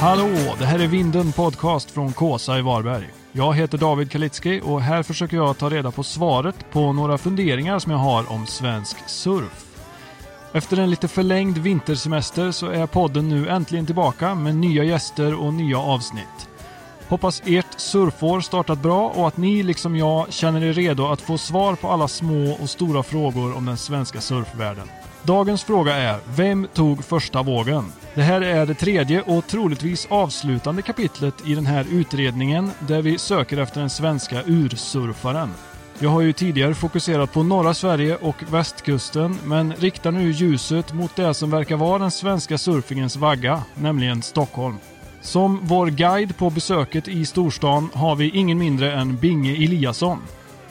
Hallå! Det här är Vinden Podcast från Kåsa i Varberg. Jag heter David Kalitski och här försöker jag ta reda på svaret på några funderingar som jag har om svensk surf. Efter en lite förlängd vintersemester så är podden nu äntligen tillbaka med nya gäster och nya avsnitt. Hoppas ert surfår startat bra och att ni liksom jag känner er redo att få svar på alla små och stora frågor om den svenska surfvärlden. Dagens fråga är, vem tog första vågen? Det här är det tredje och troligtvis avslutande kapitlet i den här utredningen där vi söker efter den svenska ursurfaren. Jag har ju tidigare fokuserat på norra Sverige och västkusten men riktar nu ljuset mot det som verkar vara den svenska surfingens vagga, nämligen Stockholm. Som vår guide på besöket i storstan har vi ingen mindre än Binge Eliasson.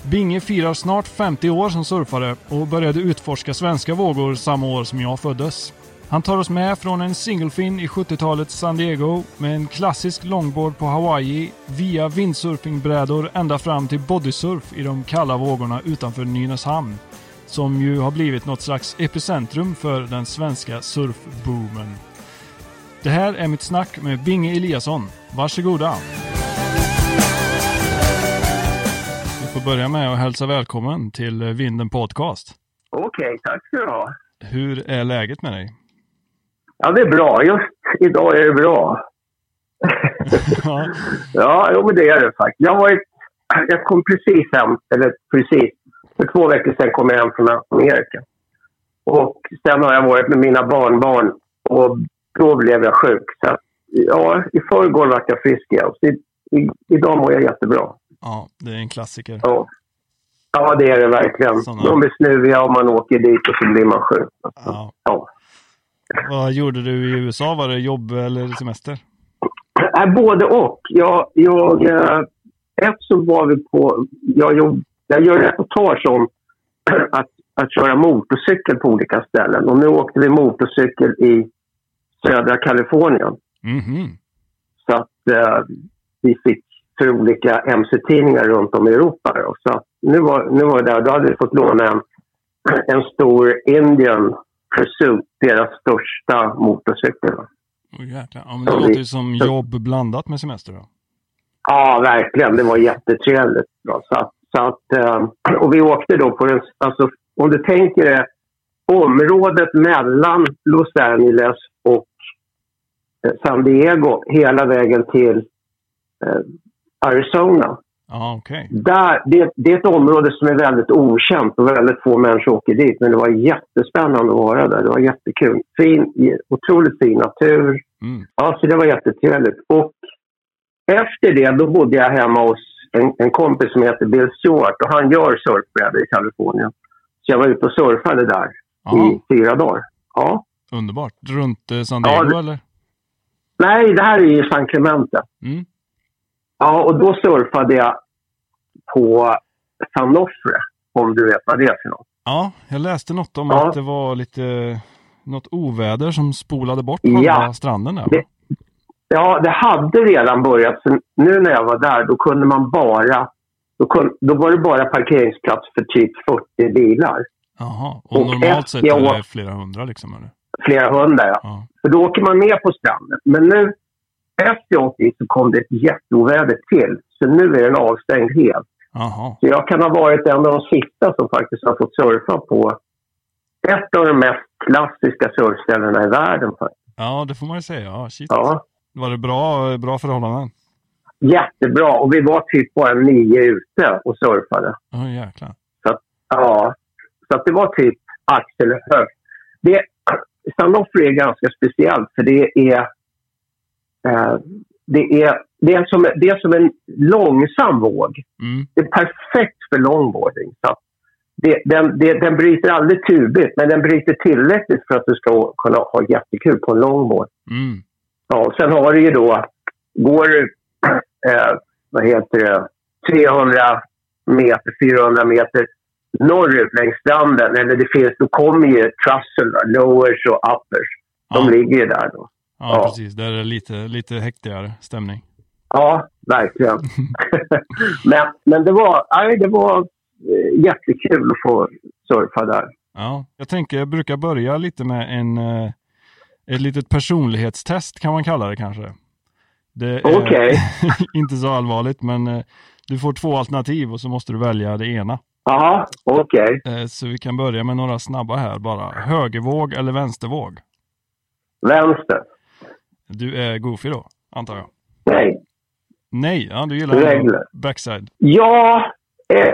Binge firar snart 50 år som surfare och började utforska svenska vågor samma år som jag föddes. Han tar oss med från en singelfin i 70-talets San Diego med en klassisk longboard på Hawaii via windsurfingbrädor ända fram till bodysurf i de kalla vågorna utanför Nynäshamn. Som ju har blivit något slags epicentrum för den svenska surfboomen. Det här är mitt snack med Binge Eliasson. Varsågoda! Får börja med att hälsa välkommen till Vinden Podcast. Okej, tack ska du ha. Hur är läget med dig? Ja, det är bra. Just idag är det bra. Ja, Ja, jo, men det är det faktiskt. Jag, varit, jag kom precis hem, eller precis, för två veckor sedan kom jag hem från Amerika. Och sen har jag varit med mina barnbarn och då blev jag sjuk. Så att, ja, i förrgår vart jag frisk igen. Så i, i, idag mår jag jättebra. Ja, det är en klassiker. Ja. ja, det är det verkligen. Såna- De är snuviga och man åker dit och så blir man sjuk. Ja. Ja. Vad gjorde du i USA? Var det jobb eller semester? Nej, både och. Jag, jag, eh, ett så var vi på... Jag, jobb, jag gör reportage om att, att köra motorcykel på olika ställen. Och nu åkte vi motorcykel i södra Kalifornien. Mhm. Så att eh, vi fick för olika mc-tidningar runt om i Europa. Då. Så nu var, nu var jag där. Då hade vi fått låna en, en stor Indian Pursuit, deras största motorcykel. Oh, jäklar. Ja, men det låter ju som jobb blandat med semester då. Ja, verkligen. Det var jättetrevligt. Då. Så så att, eh, och vi åkte då på den... Alltså, om du tänker dig området mellan Los Angeles och eh, San Diego hela vägen till eh, Arizona. Ja, okej. Där, det, det är ett område som är väldigt okänt och väldigt få människor åker dit. Men det var jättespännande att vara där. Det var jättekul. Fin, otroligt fin natur. Mm. Ja, så det var jättetrevligt. Och efter det, då bodde jag hemma hos en, en kompis som heter Bill Stewart och han gör surfbrädor i Kalifornien. Så jag var ute och surfade där Ja, i fyra dagar. Ja. underbart. Runt eh, San Ja, Diego det- eller? Nej, det här är i San Clemente. Mm. Ja, och då surfade jag på San Onofre, om du vet vad det är för något. Ja, jag läste något om Ja. att det var lite något oväder som spolade bort Ja. halva stranden där. Det- Ja, det hade redan börjat. Så nu när jag var där, då kunde man bara... Då, kun, då var det bara parkeringsplats för typ 40 bilar. Jaha, och Och normalt ett- sett ja. är det flera hundra liksom eller? Flera hundra, ja. Ja. För då åker man ner på stranden. Men nu, efter jag åkte dit så kom det ett jätteoväder till. Så nu är den avstängd helt. Jaha, Så jag kan ha varit en av de sista som faktiskt har fått surfa på ett av de mest klassiska surfställena i världen. faktiskt. ja det får man ju säga. Ja, shit. Ja, Var det bra, bra förhållanden? jättebra. Och vi var typ bara nio ute och surfade. Ja, jäklar. Ja, så att det var typ axelhögt. Det, San Onofre är ganska speciellt för det är, det är, det är, som, det är som en långsam våg. Mm. Det är perfekt för longboarding. Så det, den, det, den bryter aldrig tubigt, men den bryter tillräckligt för att du ska kunna ha jättekul på en longboard. Mm. Ja, och sen har du ju då, går du, eh, vad heter det, 300 meter, 400 meter norrut längs stranden, eller det finns, då kommer ju trussel, lowers och uppers. De Ja. ligger ju där då. Ja, Ja. precis. Där är det lite, lite häktigare stämning. Ja, verkligen. men, men det var, nej, det var eh, jättekul att få surfa där. Ja, jag tänker, jag brukar börja lite med en, eh, ett litet personlighetstest kan man kalla det kanske. Det är Okej. inte så allvarligt, men eh, du får två alternativ och så måste du välja det ena. Jaha, okej. Eh, Så vi kan börja med några snabba här bara. Högervåg eller vänstervåg? Vänster. Du är goofy då, antar jag? Nej. Nej, ja, du gillar Regler. backside. Ja, eh,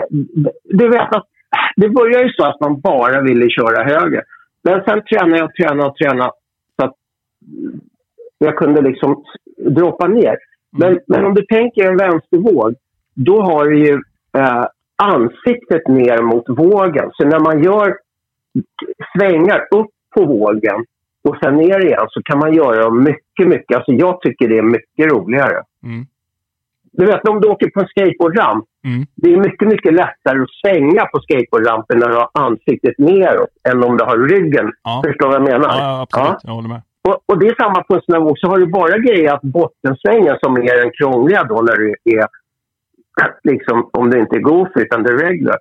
du vet att det börjar ju så att man bara ville köra höger. Men sen tränade jag och tränade och tränade så att jag kunde liksom droppa ner. Men, men om du tänker en vänstervåg, då har du ju eh, ansiktet ner mot vågen. Så när man gör svängar upp på vågen och sen ner igen så kan man göra dem mycket, mycket. Alltså jag tycker det är mycket roligare. Mm. Du vet om du åker på en skateboardramp. Mm. Det är mycket, mycket lättare att svänga på skateboardrampen när du har ansiktet neråt än om du har ryggen. Ja. Förstår du vad jag menar? Ja, ja, absolut. Jag håller med. Och, och det är samma på en sån här våg. Så har du bara grejat bottensvängen som är den krångliga då när du är liksom, om du inte är goofy utan det är regular.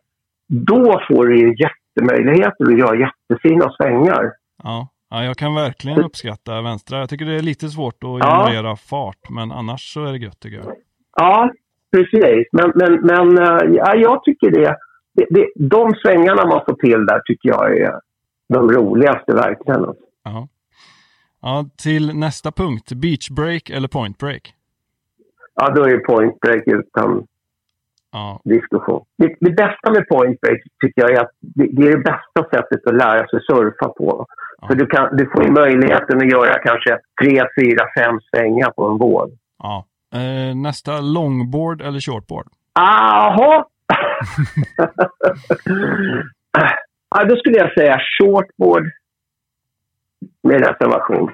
Då får du ju jättemöjligheter att göra jättefina svängar. Ja. Ja, jag kan verkligen uppskatta vänstra. Jag tycker det är lite svårt att Ja. generera fart, men annars så är det gött tycker jag. Ja, precis. Men, men, men eh, ja, jag tycker det, det, det... De svängarna man får till där tycker jag är de roligaste verkligen. Ja. ja, till nästa punkt. Beach break eller point break? Ja, då är det point break utan Ja, diskussion. Det, det bästa med point break tycker jag är att det, det är det bästa sättet att lära sig surfa på. Ja. För du, kan, du får möjligheten att göra kanske tre, fyra, fem svängar på en våg. ja. Eh, nästa, longboard eller shortboard? Aha! ja, då skulle jag säga shortboard med reservation.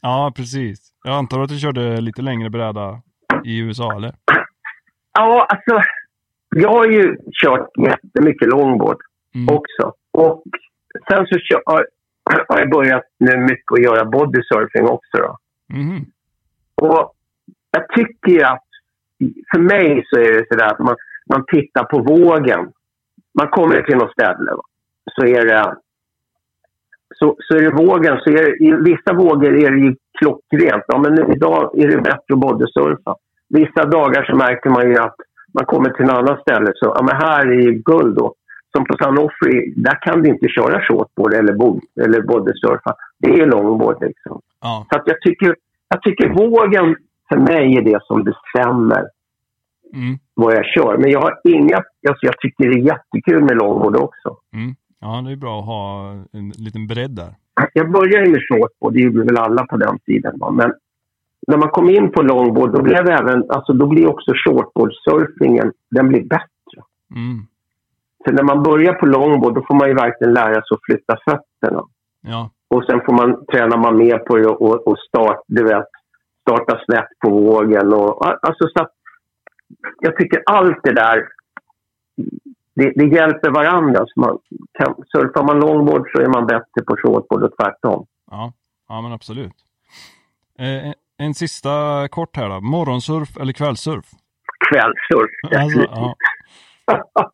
Ja, precis. Jag antar att du körde lite längre bräda i USA, eller? Ja, alltså. Jag har ju kört jättemycket longboard Mm. också. Och sen så kör, har, jag börjat nu mycket att göra bodysurfing också. Då. Mhm. Och jag tycker att för mig så är det sådär att man, man tittar på vågen. Man kommer till något ställe va? så är det så, så är det vågen. Så är det, I vissa vågor är det ju klockrent. Ja, men idag är det bättre att bodysurfa. Vissa dagar så märker man ju att man kommer till ett annat ställe. Så ja, men här är ju guld då. Som på San där kan du inte köra shortboard eller, bod, eller bodysurfa. Det är longboard liksom. Ja, Så jag, tycker, jag tycker vågen för mig är det som bestämmer mm. vad jag kör. Men jag har inga... Alltså jag tycker det är jättekul med longboard också. Mm. ja, det är bra att ha en liten bredd där. Jag började med shortboard, det gjorde väl alla på den tiden. Va? Men när man kom in på longboard, då blev även... Alltså då blir också shortboardsurfingen, den blir bättre. Mm. För när man börjar på longboard, då får man ju verkligen lära sig att flytta fötterna. Ja, Och sen får man, tränar man mer på det och, och start, du vet, starta snett på vågen. Och, alltså, så jag tycker allt det där, det, det hjälper varandra. Så man kan, surfar man longboard så är man bättre på shortboard och tvärtom. ja, ja men absolut. Eh, en- sista kort här då. Morgonsurf eller kvällsurf? Kvällssurf, Alltså, ja,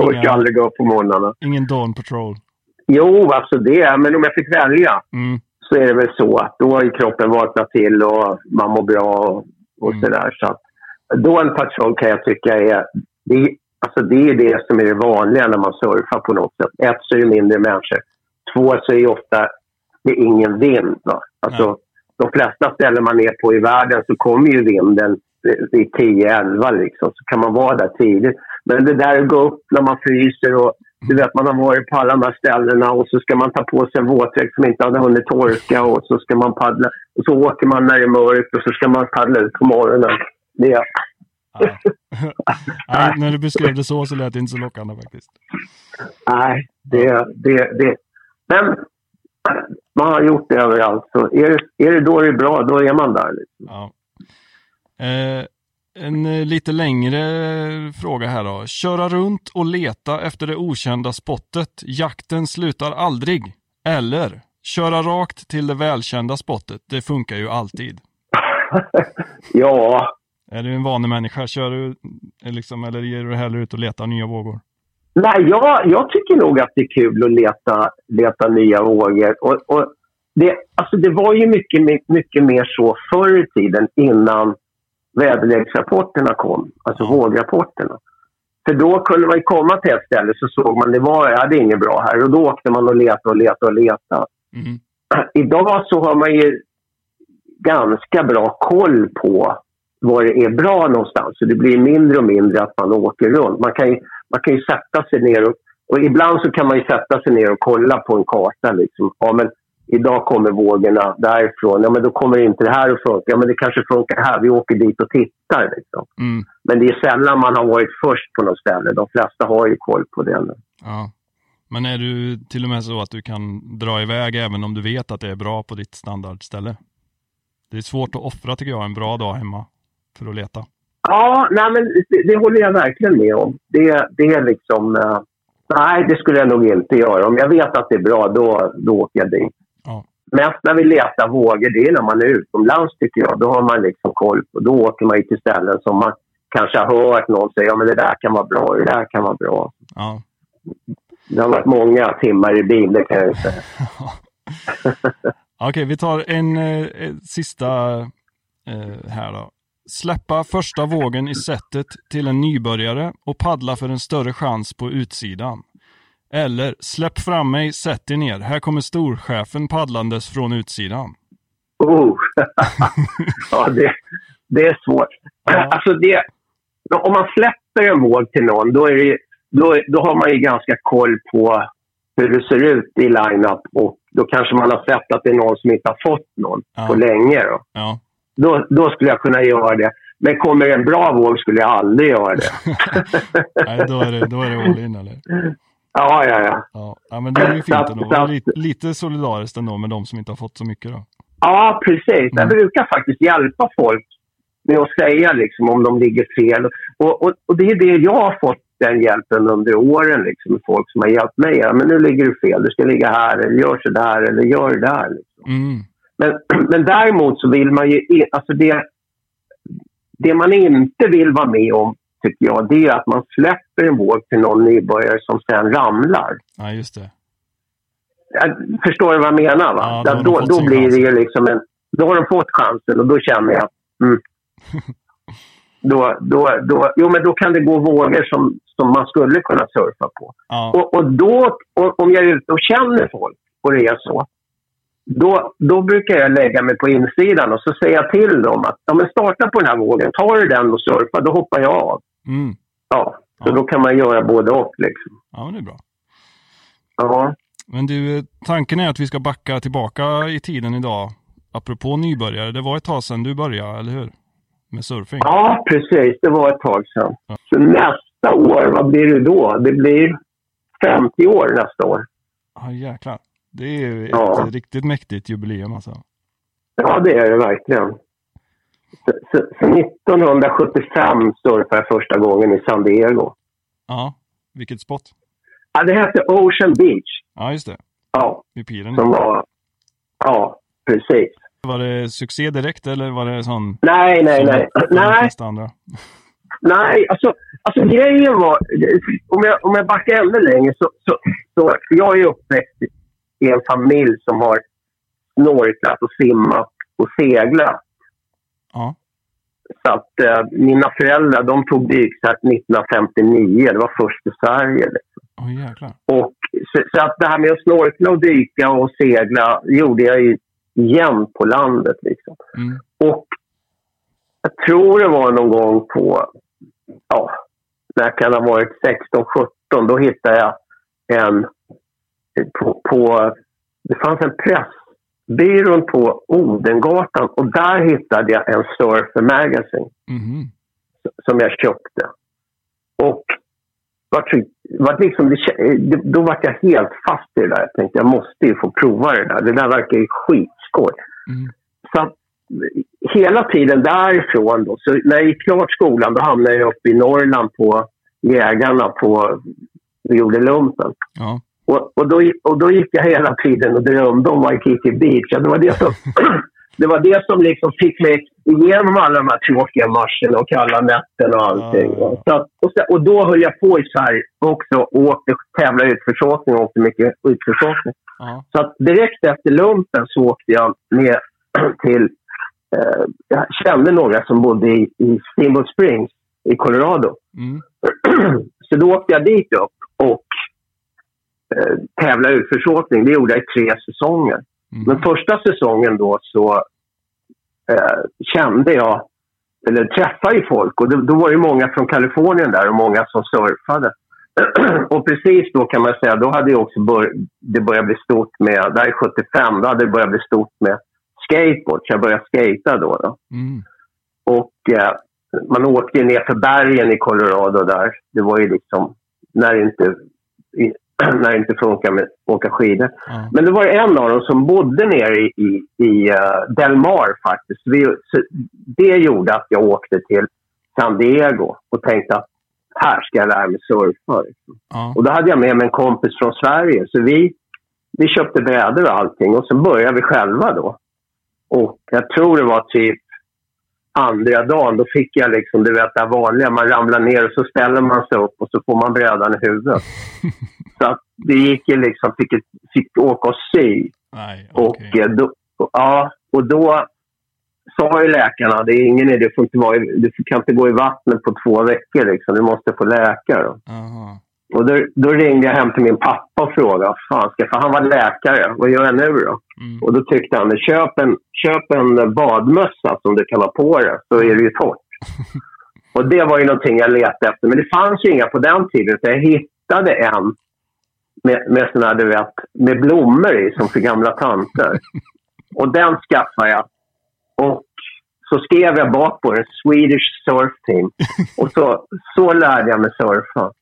orkar inga- aldrig gå upp på morgnarna. ingen dawn patrol. Jo, alltså det. Men om jag fick välja Mm. så är det väl så att då har ju kroppen vaknat till och man mår bra och, och Mm. sådär. Så att Dawn Patrol kan jag tycka är... Det, alltså det är det som är det vanliga när man surfar på något sätt. Ett så är det mindre människor. Två så är det ofta det är ingen vind. Va? Alltså, de flesta ställen man är på i världen så kommer ju vinden vid 10-11 liksom. Så kan man vara där tidigt. Men det där att gå upp när man fryser och du vet, man har varit på alla de här ställena och så ska man ta på sig en våtdräkt som inte hade hunnit torka och så ska man paddla. Och så åker man när det är mörkt och så ska man paddla ut på morgonen. Det, Ja. Nej, när du beskrev det så så lät det inte så lockande faktiskt. nej, det, det, det. Men man har gjort det överallt. Så är det, är det då det är bra, då är man där. Liksom. Ja. Eh, en eh, lite längre fråga här då. Köra runt och leta efter det okända spottet. Jakten slutar aldrig. Eller köra rakt till det välkända spottet. Det funkar ju alltid. ja, Är du en vanemänniska? Kör du eh, liksom, eller ger du hellre ut och letar nya vågor? Nej, jag, jag tycker nog att det är kul att leta, leta nya vågor. Och, och det, alltså det var ju mycket, mycket mer så förr i tiden innan väderleksrapporterna kom, alltså vågrapporterna. För då kunde man komma till ett ställe så såg man det var, jag hade inget bra här och då åkte man och letade och letade och letade. Mm. Idag så har man ju ganska bra koll på var det är bra någonstans. Så det blir mindre och mindre att man åker runt. Man kan ju, man kan ju sätta sig ner och, och ibland så kan man ju sätta sig ner och kolla på en karta. Liksom. Ja, men idag kommer vågorna därifrån. Ja, men då kommer inte det här att funka. Ja, men det kanske funkar här. Vi åker dit och tittar. Liksom. Mm. Men det är sällan man har varit först på något ställe. De flesta har ju koll på det nu. Ja. Men är du till och med så att du kan dra iväg även om du vet att det är bra på ditt standardställe? Det är svårt att offra tycker jag en bra dag hemma för att leta. Ja, nej, men det, det håller jag verkligen med om. Det, det är liksom... Uh, nej, det skulle jag nog inte göra. Om jag vet att det är bra, då, då åker jag dit. Mest när vi letar vågor, det är när man är utomlands tycker jag. Då har man liksom koll på. Då åker man ju till ställen som man kanske har hört någon säga, ja men det där kan vara bra, det där kan vara bra. Ja. Det har varit många timmar i bil, det kan jag säga. Okej, okay, vi tar en eh, sista eh, här då. Släppa första vågen i setet till en nybörjare och paddla för en större chans på utsidan. Eller släpp fram mig, sätt er ner. Här kommer storchefen paddlandes från utsidan. Oh. ja, det, det är svårt. Ja. Alltså det, om man släpper en våg till någon, då, är det, då, då har man ju ganska koll på hur det ser ut i line-up och då kanske man har sett att det är någon som inte har fått någon ja. på länge. Då. Ja. Då, då skulle jag kunna göra det. Men kommer en bra våg skulle jag aldrig göra det. Nej, då är det, då är det all in eller? Ja, ja, ja. Ja, ja men det är ju fint ändå. Lite, lite solidariskt ändå med de som inte har fått så mycket då. Ja, precis. Mm. Jag brukar faktiskt hjälpa folk med att säga liksom, om de ligger fel. Och, och, och det är det jag har fått den hjälpen under åren. Liksom, folk som har hjälpt mig. Ja, men nu ligger du fel, du ska ligga här, eller gör så där, eller gör det där. Liksom. Mm. Men, men däremot så vill man ju... Alltså det, det man inte vill vara med om, tycker jag, det är att man släpper en våg till någon nybörjare som sen ramlar. Ja, just det. Jag förstår du vad jag menar? Va? Ja, då, då, då blir det ju liksom en... Då har de fått chansen och då känner jag... Mm, då, då, då, jo, men då kan det gå vågor som, som man skulle kunna surfa på. Ja. Och, och då, och, om jag är ute och känner folk och det är så, då, då brukar jag lägga mig på insidan och så säger jag till dem att ja, men starta på den här vågen, tar du den och surfa, då hoppar jag av. Mm. Ja, så ja. då kan man göra både och. Liksom. Ja, men det är bra. Ja. Men du, tanken är att vi ska backa tillbaka i tiden idag. Apropå nybörjare, det var ett tag sedan du började, eller hur? Med surfing. Ja, precis. Det var ett tag sedan. Ja. Så nästa år, vad blir det då? Det blir 50 år nästa år. Ja, jäklar. Det är ju ja. ett riktigt mäktigt jubileum alltså. Ja, det är det verkligen. Så, så, så 1975 surfade jag första gången i San Diego. Ja, vilket spot? Ja, det hette Ocean Beach. Ja, just det. Ja. Vid piren. Som var... Ja, precis. Var det succé direkt eller var det sån... Nej, nej, nej. nej. Andra? Nej, alltså, alltså grejen var... Om jag, om jag backar ännu längre så, så, så... Jag är uppväxt i en familj som har snorklat och simmat och seglat. Ja. Så att eh, mina föräldrar de tog dykcert 1959. Det var först i Sverige. Liksom. Oh, och, så, så, att det här med att snorkla och dyka och segla gjorde jag ju jämt på landet. Liksom. Mm. Och jag tror det var någon gång på, ja, när kan det ha varit 16, 17, då hittade jag en på, på det fanns en pressbyrån på Odengatan och där hittade jag en Surfer Magazine mm. som jag köpte. Och var, var liksom, då var jag helt fast i det där. Jag tänkte jag måste ju få prova det där. Det där verkar ju skitskoj. Mm. Så hela tiden därifrån då, så när jag gick klart skolan då hamnade jag uppe i Norrland på Jägarna på, vi gjorde lumpen. Ja. Och, och, då, och då gick jag hela tiden och drömde om Waikiki Beach. Ja, det var det som det var det som liksom fick mig igenom alla de här tråkiga marscherna och kalla nätterna och allting. Ja. Så, att- och, så, och då höll jag på i Sverige också och åkte tävla utförsåkning och åkte mycket utförsåkning. Ja. Så att direkt efter lumpen så åkte jag ner till... Eh, jag kände några som bodde i, i Steamboat Springs i Colorado. Mm. så då åkte jag dit upp eh, tävlade utförsåkning. Det gjorde jag i tre säsonger. Mm. Men första säsongen då så eh, kände jag, eller träffade ju folk och då, då var det många från Kalifornien där och många som surfade. och precis då kan man säga, då hade jag också bör, det börjat bli stort med, där är 75, då hade det börjat bli stort med skateboard. Så jag började skata då. då. Mm. Och eh, man åkte ner för bergen i Colorado där. Det var ju liksom när inte, i, när det inte funkar med att åka skidor. Ja. Men det var en av dem som bodde nere i, i, i uh, Del Mar faktiskt. Vi, det gjorde att jag åkte till San Diego och tänkte att här ska jag lära mig surfa. Ja. Och då hade jag med mig en kompis från Sverige. Så vi, vi köpte brädor och allting och så började vi själva då. Och jag tror det var typ andra dagen, då fick jag liksom, du vet det vanliga, man ramlar ner och så ställer man sig upp och så får man brädan i huvudet. så att det gick ju liksom, fick, fick åka och sy. Nej, Och, okej. eh, då, ja, och då sa ju läkarna, det är ingen idé, du, får inte vara i, du kan inte gå i vattnet på två veckor liksom, du måste få läkare. Aha. Och då, då ringde jag hem till min pappa och frågade, fan ska för han var läkare, vad gör jag nu då? Mm. Och då tyckte han, köp en, köp en badmössa som du kan ha på dig, så är det ju torrt. och det var ju någonting jag letade efter, men det fanns ju inga på den tiden, så jag hittade en med, med såna du vet, med blommor i, som för gamla tanter. och den skaffade jag. Och så skrev jag bak på den, Swedish Surf Team. Och så, så lärde jag mig surfa.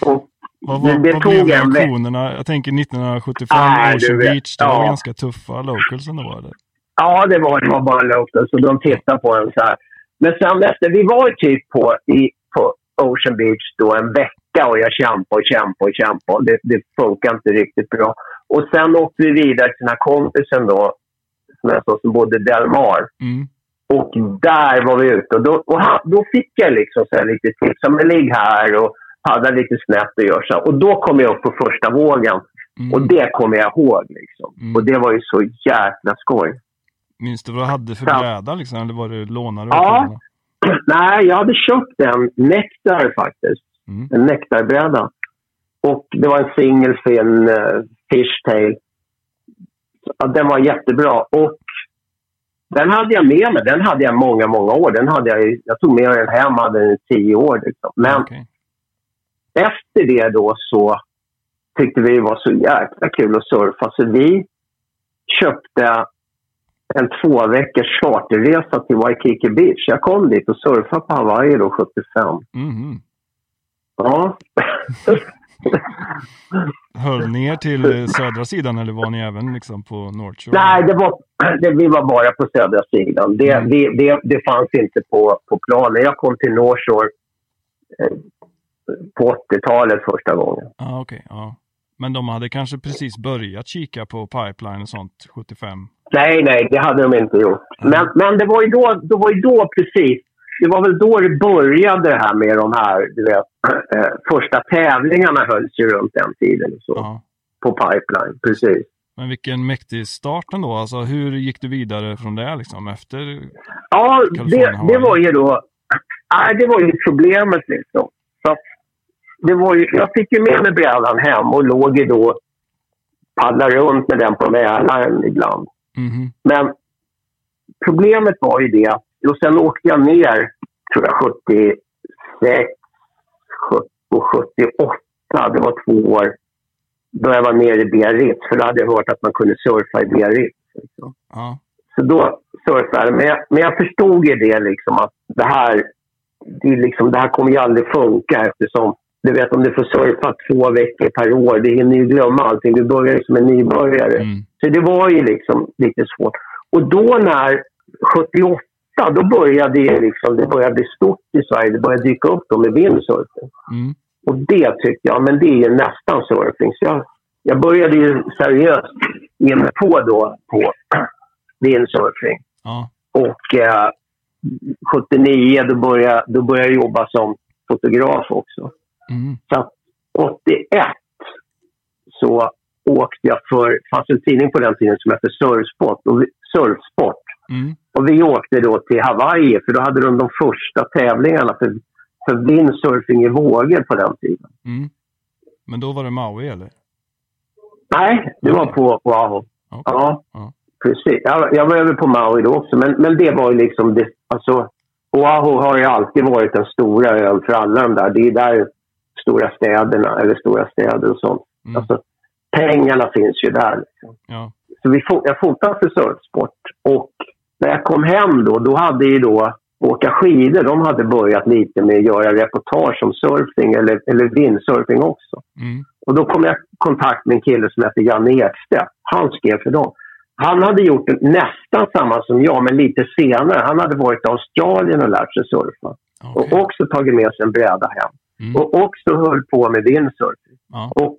och Vad, vad, det vad tog blev en reaktionerna? Jag tänker 1975, Nej, du Ocean Beach. Det var ja. ganska tuffa locals ändå. Eller? Ja, det var, det var bara locals. Så de tittade på en så här. Men sen efter, vi var typ på, i, på Ocean Beach då en vecka och jag kämpade och kämpade och kämpade. Det, det funkar inte riktigt bra. Och sen åkte vi vidare till den här kompisen då, som jag sa, som bodde i Del Mar. Mm. Och där var vi ute. Och då, och han, då fick jag liksom så här lite tips. Men ligg här och paddla lite snett och gör så. här. Och då kom jag upp på första vågen. Mm. Och det kommer jag ihåg. Liksom. Mm. Och det var ju så jäkla skoj. Minns du vad du hade för bräda liksom? Eller var det lånade? Ja. Nej, jag hade köpt en Nektar faktiskt. Mm. En Nektarbräda. Och det var en single fin uh, fishtail. Ja, den var jättebra. Och den hade jag med mig. Den hade jag många, många år. Den hade jag, jag tog med den hem, hade den i tio år. Liksom. Men Okej. efter det då så tyckte vi det var så jäkla kul att surfa. Så vi köpte en två veckors charterresa till Waikiki Beach. Jag kom dit och surfade på Hawaii då 75. Mhm. Ja. Höll ner till eh, södra sidan eller var ni även liksom på North Shore? Nej, det var, det, vi var bara på södra sidan. Det, Mm. vi, det, det fanns inte på, på planen. Jag kom till North Shore eh, på 80-talet första gången. Ah, okej, ja. Men de hade kanske precis börjat kika på pipeline och sånt 75? Nej, nej, det hade de inte gjort. Mm. Men, men det var ju då, det var ju då precis, det var väl då det började det här med de här, du vet, eh, första tävlingarna hölls ju runt den tiden och så, Ja. på pipeline, precis. Men vilken mäktig start ändå. Alltså hur gick du vidare från det liksom efter? Ja, det, det var ju då, nej, det var ju problemet liksom. Så att det var ju, jag fick ju med mig brädan hem och låg ju då, paddlade runt med den på Mälaren ibland. Mhm. Men problemet var ju det att, och sen åkte jag ner, tror jag, 76 70 och 78. Det var två år då jag var nere i Biarritz. För då hade jag hört att man kunde surfa i Biarritz. Liksom. Ja. Så då surfade jag. Men jag, men jag förstod ju det liksom att det här, det, liksom, det här kommer ju aldrig funka eftersom du vet om du får surfa två veckor per år, det hinner ju glömma allting. Du börjar ju som en nybörjare. Mm. Så det var ju liksom lite svårt. Och då när 78, då började det liksom, det började bli stort i Sverige. Det började dyka upp då med windsurfing. Mm. Och det tyckte jag, men det är ju nästan surfing. Så jag, jag började ju seriöst ge mig på då på windsurfing. Ja. Och eh, 79 då började, då började jag jobba som fotograf också. Mm. Så att 81 så åkte jag för, det fanns en tidning på den tiden som hette Surfsport. Och surfsport. Mm. Och vi åkte då till Hawaii för då hade de de första tävlingarna för, för windsurfing i vågor på den tiden. Mm. Men då var det Maui eller? Nej, det var på Oahu. Okej. Ja, Ja. precis. Jag, jag var över på Maui då också, men, men det var ju liksom... Det, alltså, Oahu har ju alltid varit den stora ön för alla de där. Det är där stora städerna, eller stora städer och sånt. Mm. Alltså, pengarna finns ju där. Liksom. Ja. Så vi jag fotade för surfsport. Och när jag kom hem då, då hade ju då åka skidor, de hade börjat lite med att göra reportage om surfing eller, eller windsurfing också. Mm. Och då kom jag i kontakt med en kille som hette Janne Ekstedt. Han skrev för dem. Han hade gjort nästan samma som jag, men lite senare. Han hade varit i Australien och lärt sig surfa. Okej. Och också tagit med sig en bräda hem. Mm. Och också höll på med windsurfing. Ja. Och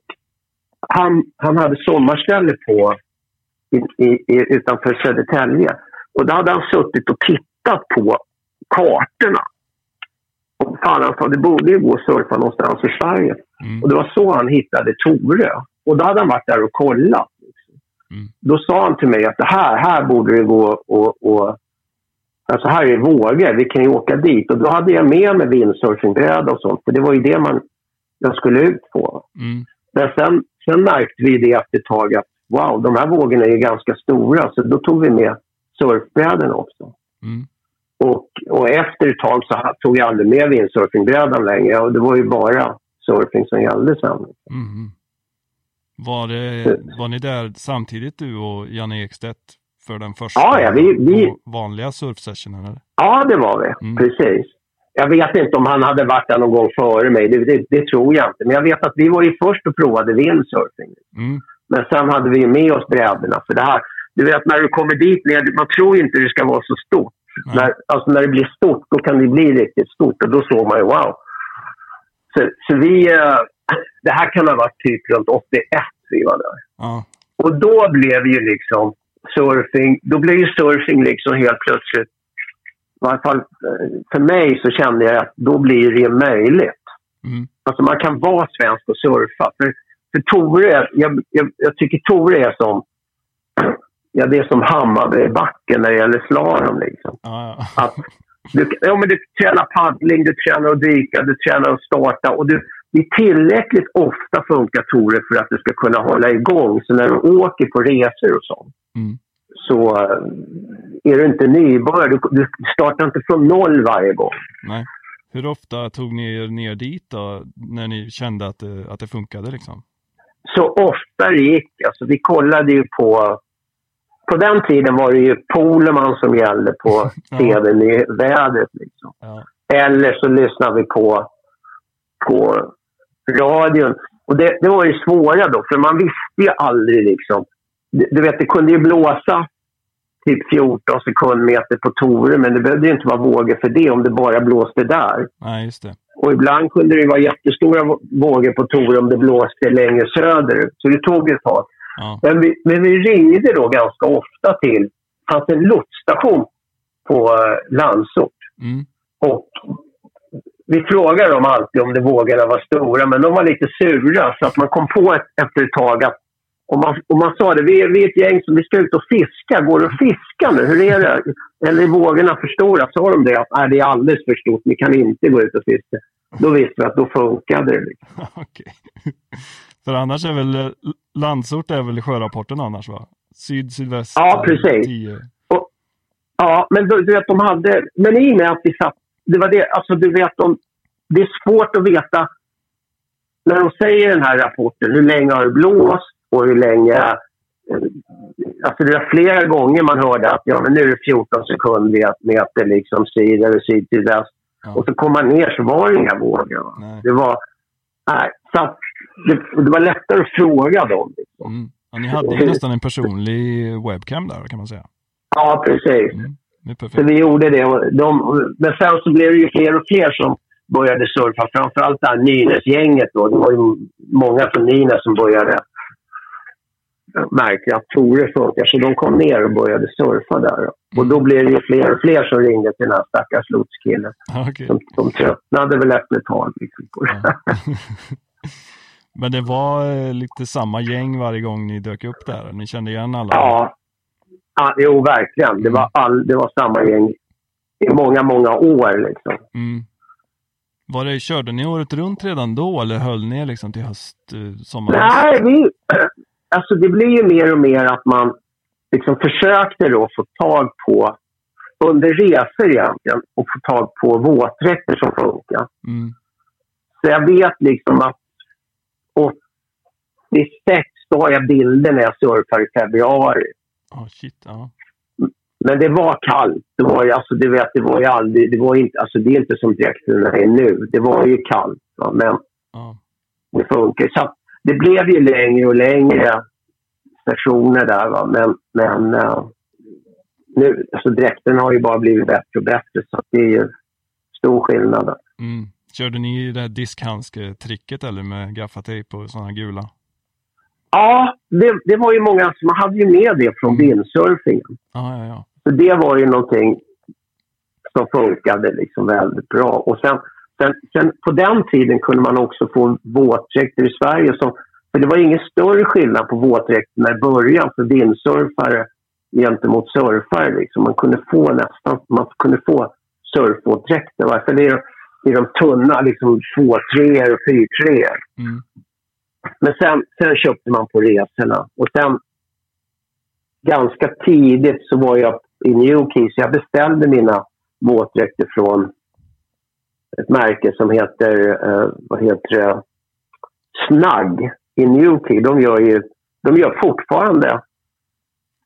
han, han hade sommarställe på i, i, i, utanför Södertälje. Och då hade han suttit och tittat på kartorna. Och fan, han sa det borde ju gå att surfa någonstans i Sverige. Mm. Och det var så han hittade Torö. Och då hade han varit där och kollat. Mm. Då sa han till mig att det här, här borde det gå och, och Alltså här är vågor, vi kan ju åka dit. Och då hade jag med mig windsurfingbräda och sånt. För det var ju det man, jag skulle ut på. Mm. Men sen, sen märkte vi det efter ett tag att wow, de här vågorna är ganska stora. Så då tog vi med surfbrädorna också. Mm. Och, och efter ett tag så tog jag aldrig med windsurfingbrädan längre. Och det var ju bara surfing som gällde sen. Mm. Var, det, var ni där samtidigt du och Janne Ekstedt för den första Ja, ja, vi- vi- vanliga surfsessionen? Eller? Ja, det var vi. Mm. Precis. Jag vet inte om han hade varit där någon gång före mig. Det, det, det tror jag inte. Men jag vet att vi var ju först och provade windsurfing. Mm. Men sen hade vi med oss brädorna. För det här, du vet när du kommer dit ner, man tror inte det ska vara så stort. Nej. När, alltså när det blir stort, då kan det bli riktigt stort. Och då såg man ju wow. Så, så vi, eh, det här kan ha varit typ runt 81 vi var där. Ja. Och då blev ju liksom surfing, då blev ju surfing liksom helt plötsligt, i varje fall eh, för mig så kände jag att då blir det möjligt. Mm. Alltså man kan vara svensk och surfa. För, för Tore, jag, jag, jag tycker Tore är som, ja det är som Hammarbybacken när det gäller slalom liksom. Ja. Att du, ja, men du tränar paddling, du tränar att dyka, du tränar att starta och du, det är tillräckligt ofta funkar Tore för att du ska kunna hålla igång. Så när du åker på resor och sånt Mm. så eh, är du inte nybörjare. Du, du startar inte från noll varje gång. Nej. Hur ofta tog ni er ner dit då, när ni kände att det, att det funkade liksom? Så ofta det gick. Alltså, vi kollade ju på... På den tiden var det ju Poleman som gällde på Ja. tvn i vädret. Liksom. Ja. Eller så lyssnade vi på, på radion. Och det, det var ju svåra då, för man visste ju aldrig liksom. Du, du vet, det kunde ju blåsa typ 14 sekundmeter på Tore, men det behövde ju inte vara vågor för det om det bara blåste där. Nej, just det. Och ibland kunde det vara jättestora vå- vågor på Tore om det blåste längre söderut. Så det tog ett tag. Ja. Men vi, men vi ringde då ganska ofta till... Det fanns en lotsstation på eh, Landsort. Mm. Och vi frågade dem alltid om det vågorna var stora, men de var lite sura. Så att man kom på ett, efter ett tag att om man, om man sa det, vi är, vi är ett gäng som vi ska ut och fiska. Går det att fiska nu? Hur är det? Eller är vågorna för stora? Sa de det? Att nej, det är alldeles för stort. Ni kan inte gå ut och fiska. Då visste vi att då funkade det. Liksom. Okej. För annars är väl eh, Landsort är väl sjörapporten annars va? Syd, sydväst? Ja, precis. 10. Ja, men du, du vet, de hade... Men i och med att vi satt... Det var det, alltså du vet, de, det är svårt att veta när de säger den här rapporten, hur länge har det blåst och hur länge... eh, Alltså det var flera gånger man hörde att ja, men nu är det 14 sekunder meter liksom syd eller syd till väst. Ja. Och så kom man ner så var det inga vågor. va. Det var... Nej, så att det, det var lättare att fråga dem. Liksom. Mm. Ja, ni hade ju nästan en personlig webcam där kan man säga. Ja, precis. Mm. Så vi gjorde det. Och De, men sen så blev det ju fler och fler som började surfa. Framförallt det här Nynäsgänget då. Det var ju många från Nynäs som började märkte att Tore funkar. Så de kom ner och började surfa där. Och då blev det ju fler och fler som ringde till den här stackars lotskillen. Okay. De, de tröttnade väl efter ett tag. Liksom, på det. Ja. Men det var eh, lite samma gäng varje gång ni dök upp där? Ni kände igen alla? Ja, ja jo verkligen. Det var, all, det var samma gäng i många, många år. Liksom. Mm. Var det, körde ni året runt redan då eller höll ni liksom till höst, eh, sommar? Nej, vi, alltså det blir ju mer och mer att man liksom försökte då få tag på, under resor egentligen, och få tag på våtdräkter som funkar. Mm. Så jag vet liksom att 86, då har jag bilder när jag surfar i februari. Oh, shit, ja. Men det var kallt. Det var ju, alltså, du vet, det var ju aldrig, det var inte, alltså det är inte som dräkterna är nu. Det var ju kallt. Va? Men ja. det funkar. Så det blev ju längre och längre stationer där. Va? Men, men uh, nu, alltså dräkten har ju bara blivit bättre och bättre. Så det är ju stor skillnad. Mm. Körde ni det här diskhandske-tricket eller med gaffatejp och sådana gula? Ja, det, det var ju många som hade ju med det från Mm. vindsurfingen. Ja, ja. Så det var ju någonting som funkade liksom väldigt bra. Och sen, sen, sen på den tiden kunde man också få våtdräkter i Sverige. Som, för det var ingen större skillnad på våtdräkterna i början för vindsurfare gentemot surfare. Liksom. Man kunde få nästan man kunde få surfvåtdräkter. det är, i de tunna liksom två treor och fyrtreor. Mm. Men sen, sen köpte man på resorna. Och sen ganska tidigt så var jag i Newquay så jag beställde mina våtdräkter från ett märke som heter, eh, vad heter det, Snagg i Newquay. De gör ju, de gör fortfarande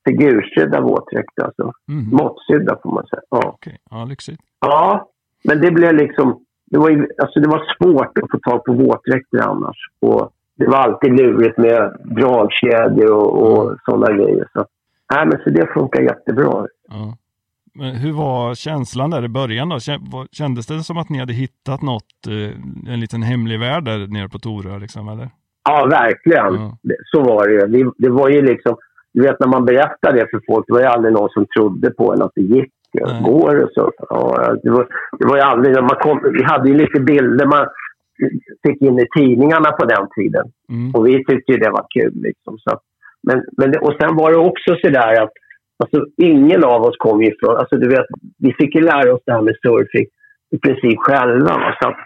figursydda våtdräkter, alltså Mm. måttsydda får man säga. Ja. Okej, ja lyxigt. Ja, men det blev liksom... Det var, ju, alltså det var svårt att få tag på våtdräkter annars. Och det var alltid lurigt med dragkedjor och, och sådana grejer. Så, nej, men så det funkar jättebra. Ja. Men hur var känslan där i början då? Kändes det som att ni hade hittat något, eh, en liten hemlig värld där nere på Torö liksom, eller? Ja, verkligen. Ja. Så var det ju. Det var ju liksom... Du vet när man berättar det för folk, det var ju aldrig någon som trodde på en att det gick. Nej. Går det så? Ja, det, var, det var ju aldrig... Man kom, vi hade ju lite bilder man fick in i tidningarna på den tiden. Mm. Och vi tyckte ju det var kul. Liksom. Så, men, men det, och sen var det också så där att alltså, ingen av oss kom ifrån... Alltså, du vet, vi fick ju lära oss det här med surfing i princip själva. Va? Så att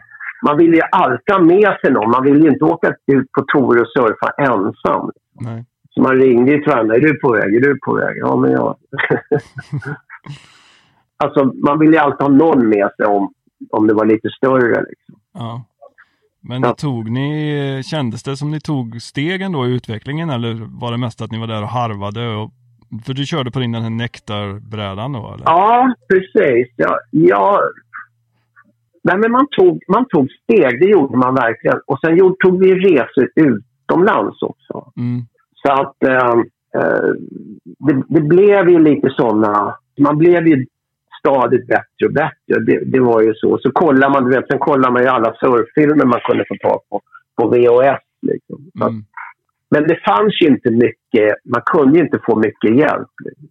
man ville ju alltid ha med sig någon. Man ville ju inte åka ut på tour och surfa ensam. Nej. Så man ringde ju till varandra. Är du på väg? Är du på väg? Ja, men jag... alltså, man ville ju alltid ha någon med sig om, om det var lite större. Liksom. Ja. Men Ja. tog ni, kändes det som ni tog stegen då i utvecklingen eller var det mest att ni var där och harvade? Och, för du körde på din den här nektarbrädan då eller? Ja, precis. Ja, ja. Nej, men man, tog, man tog steg, det gjorde man verkligen. Och sen gjorde, tog vi resor utomlands också. Mm. Så att eh, eh, det, det blev ju lite sådana... Man blev ju stadigt bättre och bättre. Det, det var ju så. Så kollar man, du vet, sen kollar man ju alla surffilmer man kunde få tag på på VHS. Liksom. Mm. Men det fanns ju inte mycket, man kunde ju inte få mycket hjälp. Liksom.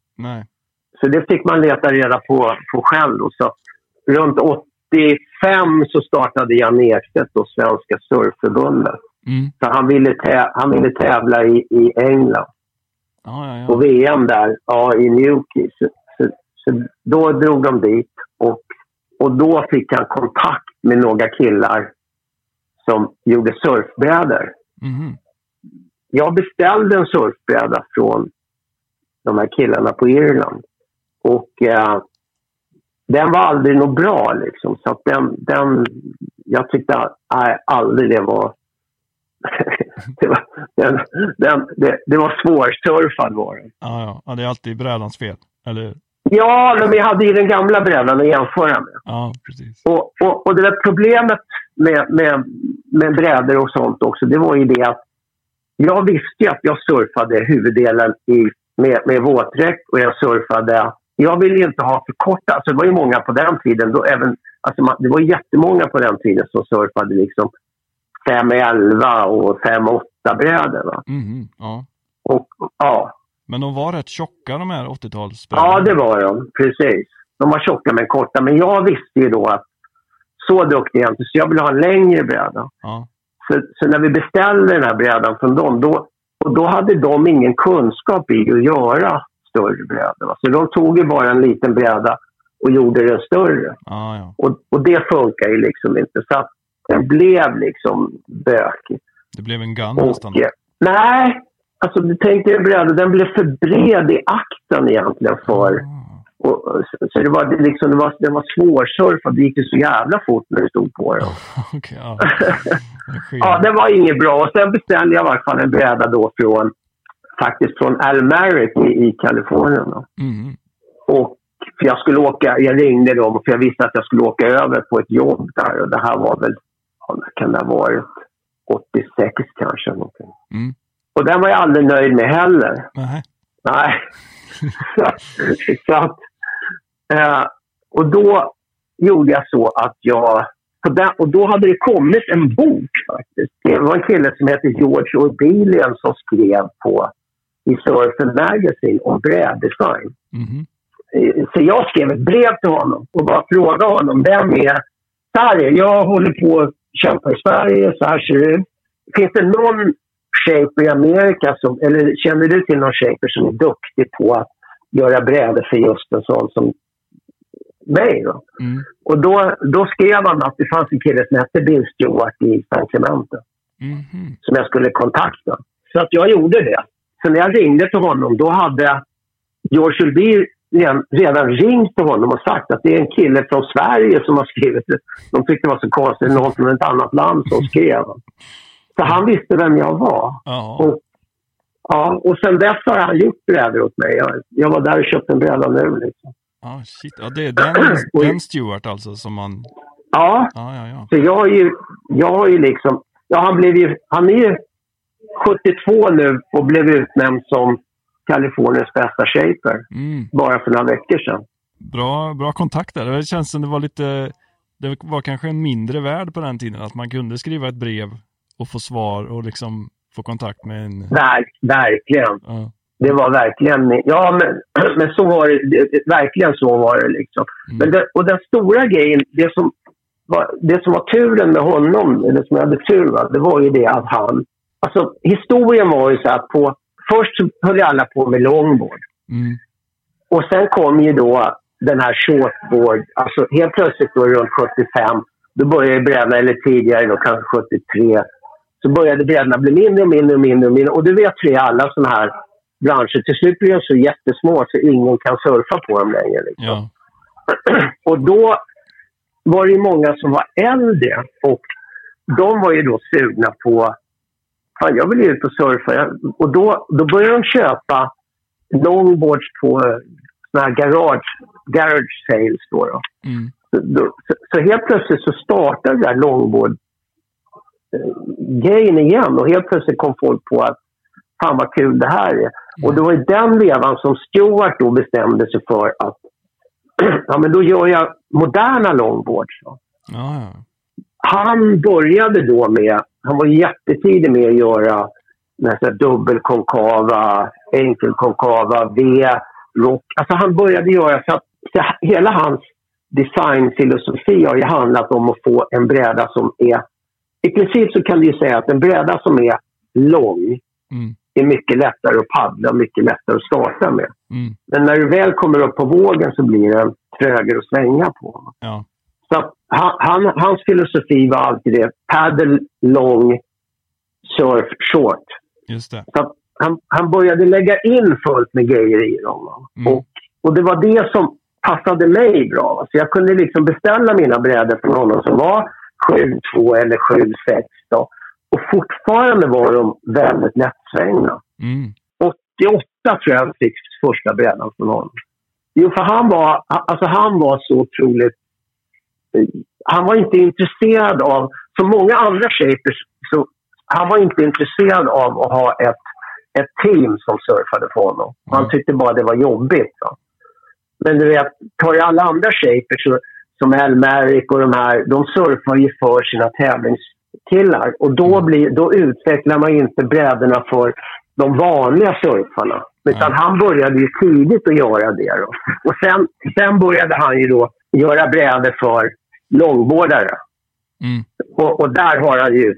Så det fick man leta reda på, på själv. Då. Så runt 85 så startade Jan Ekstedt då Svenska Surfförbundet. Mm. Så han ville, han ville tävla i, i England Ja, ja, på. VM där, ja, i Newquay. Så, då drog de dit och, och då fick han kontakt med några killar som gjorde surfbrädor. Mhm. Jag beställde en surfbräda från de här killarna på Irland. Och eh, den var aldrig något bra liksom. Så att den, den, jag tyckte nej, aldrig det var... det, var den, den, det, det var svårsurfad var den. Ja, ja. ja, det är alltid brädans fel. Eller? Ja, men jag hade ju den gamla brädan att jämföra med. Ja, precis. Och, och, och det där problemet med, med, med brädor och sånt också, det var ju det att jag visste ju att jag surfade huvuddelen i, med, med våtdräkt och jag surfade... Jag ville ju inte ha för korta... Alltså det var ju många på den tiden, då även, alltså man, det var jättemånga på den tiden som surfade liksom 511 och 5-8 brädor. Mhm. Ja. Och, Ja. Men de var rätt tjocka de här 80-talsbrädorna. Ja, det var de. Precis. De var tjocka men korta. Men jag visste ju då att så duktig är jag inte, så jag ville ha en längre bräda. Ja. Så, så när vi beställde den här brädan från dem, då, och då hade de ingen kunskap i att göra större brädor. Så de tog ju bara en liten bräda och gjorde den större. Ja, ja. Och, och det funkar ju liksom inte. Så att den blev liksom bökig. Det blev en gun Och, nästan. eh, nej, alltså du tänkte en bräda, den blev för bred i akten egentligen för... Ah, Och, så det var, det liksom, det var, det var svårsurfat. Det gick ju så jävla fort när det stod på den. Okej, ja. Det sker. Ja, det var inget bra. Och sen beställde jag i alla fall en bräda då från, faktiskt från Almeric i, i Kalifornien. Mm. Och för jag skulle åka, jag ringde dem för jag visste att jag skulle åka över på ett jobb där. Och det här var väl, ja, kan det ha varit? 86 kanske. Någonting. Mm. Och den var jag aldrig nöjd med heller. Nej. Nej. så att, eh, och då gjorde jag så att jag... Den, och då hade det kommit en bok faktiskt. Det var en kille som heter George Orbilian som skrev på and Magazine om bräddesign. Eh, Så jag skrev ett brev till honom och bara frågade honom, vem är så här är jag håller på att kämpa i Sverige, så här ser det ut. Finns det någon shaper i Amerika, som, eller känner du till någon shaper som är duktig på att göra brädor för just en sån som mig? Då? Mm. Och då, då skrev han att det fanns en kille som hette Bill Stewart i San Clemente Mhm. som jag skulle kontakta. Så att jag gjorde det. Så när jag ringde till honom, då hade George Ulby redan- redan ringt till honom och sagt att det är en kille från Sverige som har skrivit det. De tyckte det var så konstigt, någon från ett annat land som skrev. Så han visste vem jag var. Ja. Och, ja, och sen dess har han gjort brädor åt mig. Jag, jag var där och köpte en bräda nu. Liksom. Ja, shit. Ja, det är den, den Stewart alltså som man... Ja, Ja, ja, ja. Så jag har ju, jag har ju liksom... Ja, han, blev ju, han är ju 72 nu och blev utnämnd som Kaliforniens bästa shaper Mm. bara för några veckor sedan. Bra, bra kontakt där. Det känns som det var lite... Det var kanske en mindre värld på den tiden. Att man kunde skriva ett brev och få svar och liksom få kontakt med en... Ver, verkligen. Ja. Det var verkligen... Ja, men, men så var det, det. Verkligen så var det liksom. Mm. Men det, och den stora grejen, det som, var, det som var turen med honom, eller som jag hade tur med, det var ju det att han... Alltså, historien var ju så att på... Först höll alla på med longboard. Mm. Och sen kom ju då den här shortboard, alltså helt plötsligt då runt 75, då började brädorna, eller tidigare då kanske 73, så började brädorna bli mindre och mindre och mindre och mindre. Och du vet ju i alla sådana här branscher, till slut blir de så jättesmå så ingen kan surfa på dem längre. Liksom. Ja. Och då var det ju många som var äldre och de var ju då sugna på Fan, jag vill ju ut och surfa. Och då, då började de köpa longboards på eh, såna här garage, garage sales. Då, då. Mm. Så, då, så, så helt plötsligt så startade det där longboard grejen igen och helt plötsligt kom folk på att fan vad kul det här är. Och det var i den vevan som Stewart då bestämde sig för att ja, men då gör jag moderna longboards. Ja. Han började då med, han var jättetidig med att göra nästan dubbelkonkava, enkelkonkava, V, rock. Alltså han började göra så att så hela hans designfilosofi har ju handlat om att få en bräda som är... I princip så kan du ju säga att en bräda som är lång Mm. är mycket lättare att paddla och mycket lättare att starta med. Mm. Men när du väl kommer upp på vågen så blir den trögare att svänga på. Ja. Så han, han, hans filosofi var alltid det. Paddle long, surf short. Just det. Så han, han började lägga in fullt med grejer i dem. Mm. Och, och det var det som passade mig bra. Så jag kunde liksom beställa mina brädor från honom som var 7-2 eller 7-6. då. Och fortfarande var de väldigt lättsvängda. Mm. 88 tror jag fick första brädan från honom. Jo, för han var, alltså han var så otroligt... Han var inte intresserad av... Som många andra shapers, så han var inte intresserad av att ha ett, ett team som surfade för honom. Han Mm. tyckte bara det var jobbigt. Va? Men du vet, tar ju alla andra shapers så, som Elmeric och de här, de surfar ju för sina tävlingskillar. Och då, blir, då utvecklar man ju inte brädorna för de vanliga surfarna. Utan Ja. han började ju tidigt att göra det. Då. Och sen, sen började han ju då göra brädor för långbårdare. Mm. Och, och där har han ju,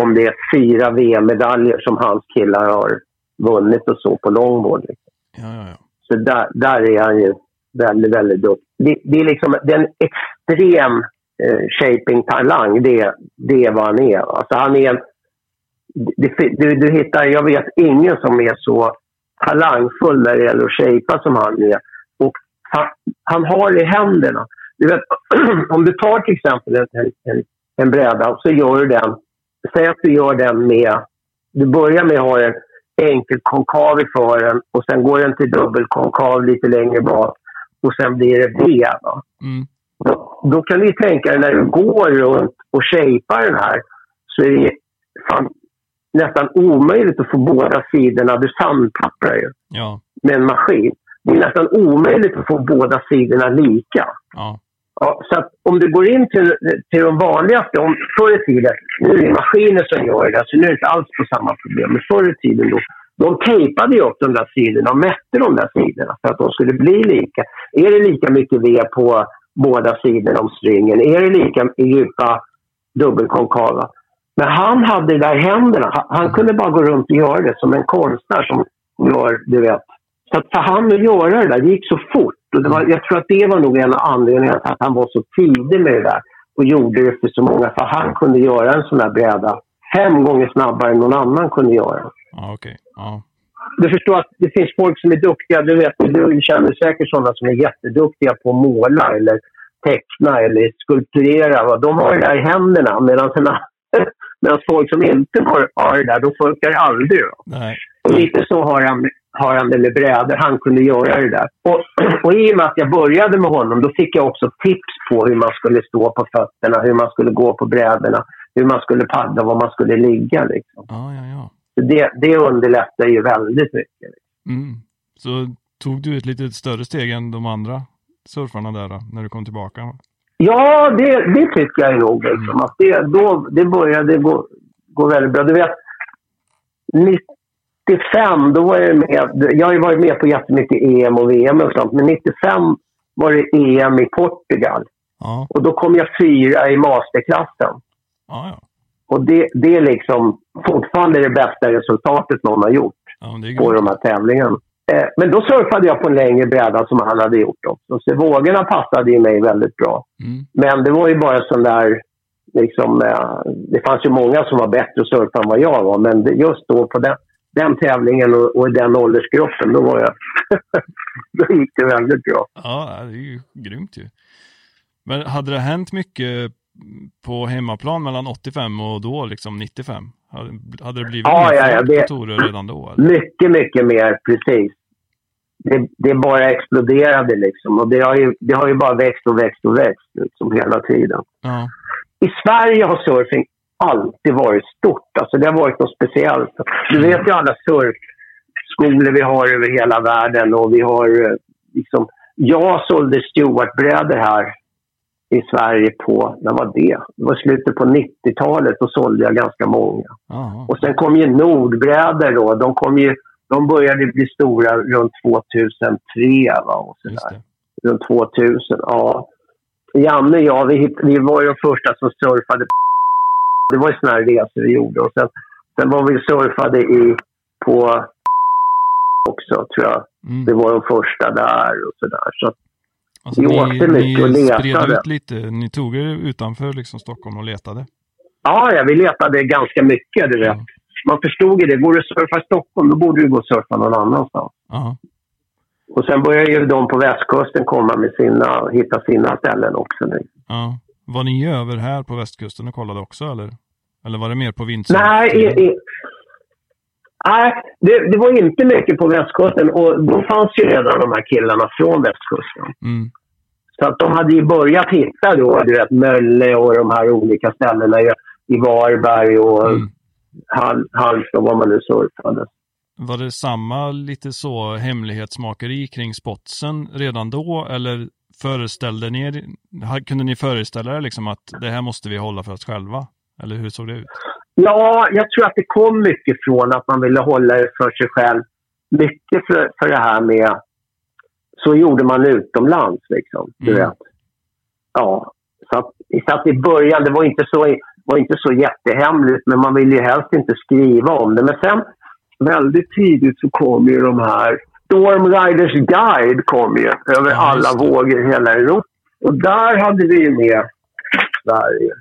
om det är fyra VM-medaljer som hans killar har vunnit och så på longboard. Liksom. Ja, ja, ja. Så där, där är han ju väldigt, väldigt duktig. Det, det är liksom det är en extrem eh, shaping-talang. Det, det är vad han är. Alltså han är en, du, du hittar, jag vet ingen som är så talangfull när det gäller att shapea som han är. Och han, han har det i händerna. Du vet, om du tar till exempel en, en, en bräda så gör du den, säg att du gör den med, du börjar med att ha en enkel konkav i fören och sen går den till dubbelkonkav lite längre bak och sen blir det V. Va? Mm. Då, då kan du tänka dig när du går runt och shapear den här så är det fan, nästan omöjligt att få båda sidorna. Du sandpapprar ju Ja, med en maskin. Det är nästan omöjligt att få båda sidorna lika. ja. Ja, så att om du går in till, till de vanligaste, om, förr i tiden, nu är det maskiner som gör det, så nu är det inte alls på samma problem. Men förr i tiden då, de tejpade ju upp de där sidorna och mätte de där sidorna för att de skulle bli lika. Är det lika mycket V på båda sidorna om stringen? Är det lika djupa dubbelkonkava? Men han hade det där i händerna. Han, kunde bara gå runt och göra det som en konstnär som gör, du vet. Så att för han att göra det där, det gick så fort. Och det var, jag tror att det var nog en av anledningarna till att han var så tidig med det där och gjorde det för så många. För han kunde göra en sån där bräda fem gånger snabbare än någon annan kunde göra. Ah, okay. Ja. Du förstår att det finns folk som är duktiga. Du, vet, du känner säkert sådana som är jätteduktiga på att måla eller teckna eller skulpturera. Va? De har det där i händerna medan, sina, medan folk som inte har, har det där, de funkar det aldrig. Och lite så har han, har han det med brädor. Han kunde göra det där. Och, och i och med att jag började med honom, då fick jag också tips på hur man skulle stå på fötterna, hur man skulle gå på brädorna, hur man skulle paddla, var man skulle ligga. Liksom. Ja, ja, ja. Det, det underlättar ju väldigt mycket. Mm. Så tog du ett lite större steg än de andra surfarna där då, när du kom tillbaka? Ja, det, det tycker jag nog. Liksom. Att det, då, det började gå, gå väldigt bra. Du vet, 95, då var jag med. Jag har ju varit med på jättemycket EM och VM och sånt. Men 95 var det EM i Portugal. Ja, Och då kom jag fyra i masterklassen. ja, ja. Och det, det är liksom fortfarande det bästa resultatet någon har gjort ja på de här tävlingarna. Eh, men då surfade jag på en längre bräda som han hade gjort också. Så vågorna passade ju mig väldigt bra. Mm. Men det var ju bara sån där... Liksom, eh, det fanns ju många som var bättre att surfa än vad jag var. Men just då på den, den tävlingen och, och i den åldersgruppen, då var jag... då gick det väldigt bra. Ja, det är ju grymt ju. Men hade det hänt mycket på hemmaplan mellan 85 och då liksom 95? Hade, det blivit Ja, mer ja, ja, det- redan då? Eller? Mycket, mycket mer, precis. Det, det bara exploderade liksom. Och det har, ju, det har ju bara växt och växt och växt liksom hela tiden. Ja, I Sverige har surfing alltid varit stort. Alltså det har varit något speciellt. Du vet ju alla surfskolor vi har över hela världen och vi har eh, liksom... Jag sålde Stewart-brädor här i Sverige på, när var det? Det var slutet på 90-talet och sålde jag ganska många. ja, Och sen kom ju Nordbrädor då. De, kom ju, de började bli stora runt 2003 va? Och så just där. det. Runt 2000, ja. Janne och jag, vi, vi var ju de första som surfade. Det var ju såna här resor vi gjorde. Och sen, sen var vi surfade i, på också, tror jag. Mm. Det var de första där och sådär. Så, Alltså, vi ni, åkte mycket och ni letade. spred ut lite, ni tog er utanför liksom Stockholm och letade. ja, ja, vi letade ganska mycket, du vet. Ja. Man förstod ju det. Går du att surfa i Stockholm, då borde du gå och surfa någon annanstans. Ja, Och sen börjar ju de på västkusten komma med sina, hitta sina ställen också nu. ja. Var ni över här på västkusten och kollade också eller? Eller var det mer på vintern? Nej, i, i, nej det, det var inte mycket på västkusten och då fanns ju redan de här killarna från västkusten. Mm. Så att de hade ju börjat hitta då, du vet, Mölle och de här olika ställena i, Varberg och Mm. Hal, Halmstad, var man nu surfade. Var det samma lite så hemlighetsmakeri kring spotsen redan då eller föreställde ni er, kunde ni föreställa er liksom att det här måste vi hålla för oss själva? Eller hur såg det ut? Ja, jag tror att det kom mycket från att man ville hålla det för sig själv. Mycket för, för det här med... Så gjorde man utomlands, liksom. Du Mm. vet. Ja. Så att, så att i början, det var inte, så, var inte så jättehemligt, men man ville ju helst inte skriva om det. Men sen, väldigt tidigt så kom ju de här... Storm Riders Guide kom ju över Ja, alla vågor i hela Europa. Och där hade vi ju med Sverige.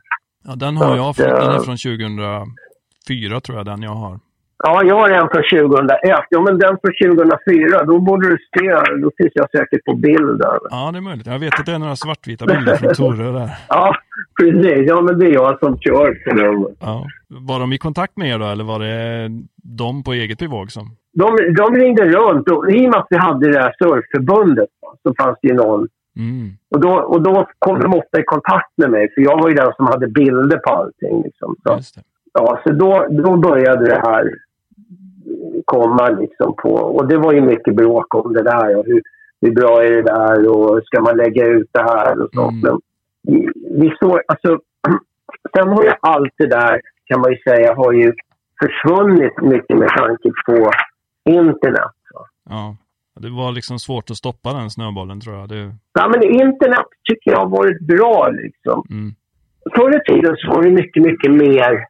Ja, den har jag fått. Den är eh, från 2004 tror jag den jag har. Ja, jag har en från 2001. Ja, men den från 2004, då borde du se. Då finns jag säkert på bild där. Ja, det är möjligt. Jag vet att det är några svartvita bilder från Tore där. Ja, precis. Ja, men det är jag som kör för dem. Ja. Var de i kontakt med er då, eller var det de på eget bevåg som? De, de ringde runt och i och med att vi hade det här surfförbundet så fanns det ju någon. Mm. Och då, och då kom de ofta i kontakt med mig, för jag var ju den som hade bilder på allting. Liksom. Så, ja, så då, då började det här komma liksom på. Och det var ju mycket bråk om det där. Och hur, hur bra är det där och ska man lägga ut det här och sånt. Mm. Men vi, vi står, alltså, sen har ju allt det där kan man ju säga har ju försvunnit mycket med tanke på internet. Ja. Det var liksom svårt att stoppa den snöbollen tror jag. Det, Ja, men internet tycker jag har varit bra liksom. mm. Förr i tiden så var det mycket, mycket mer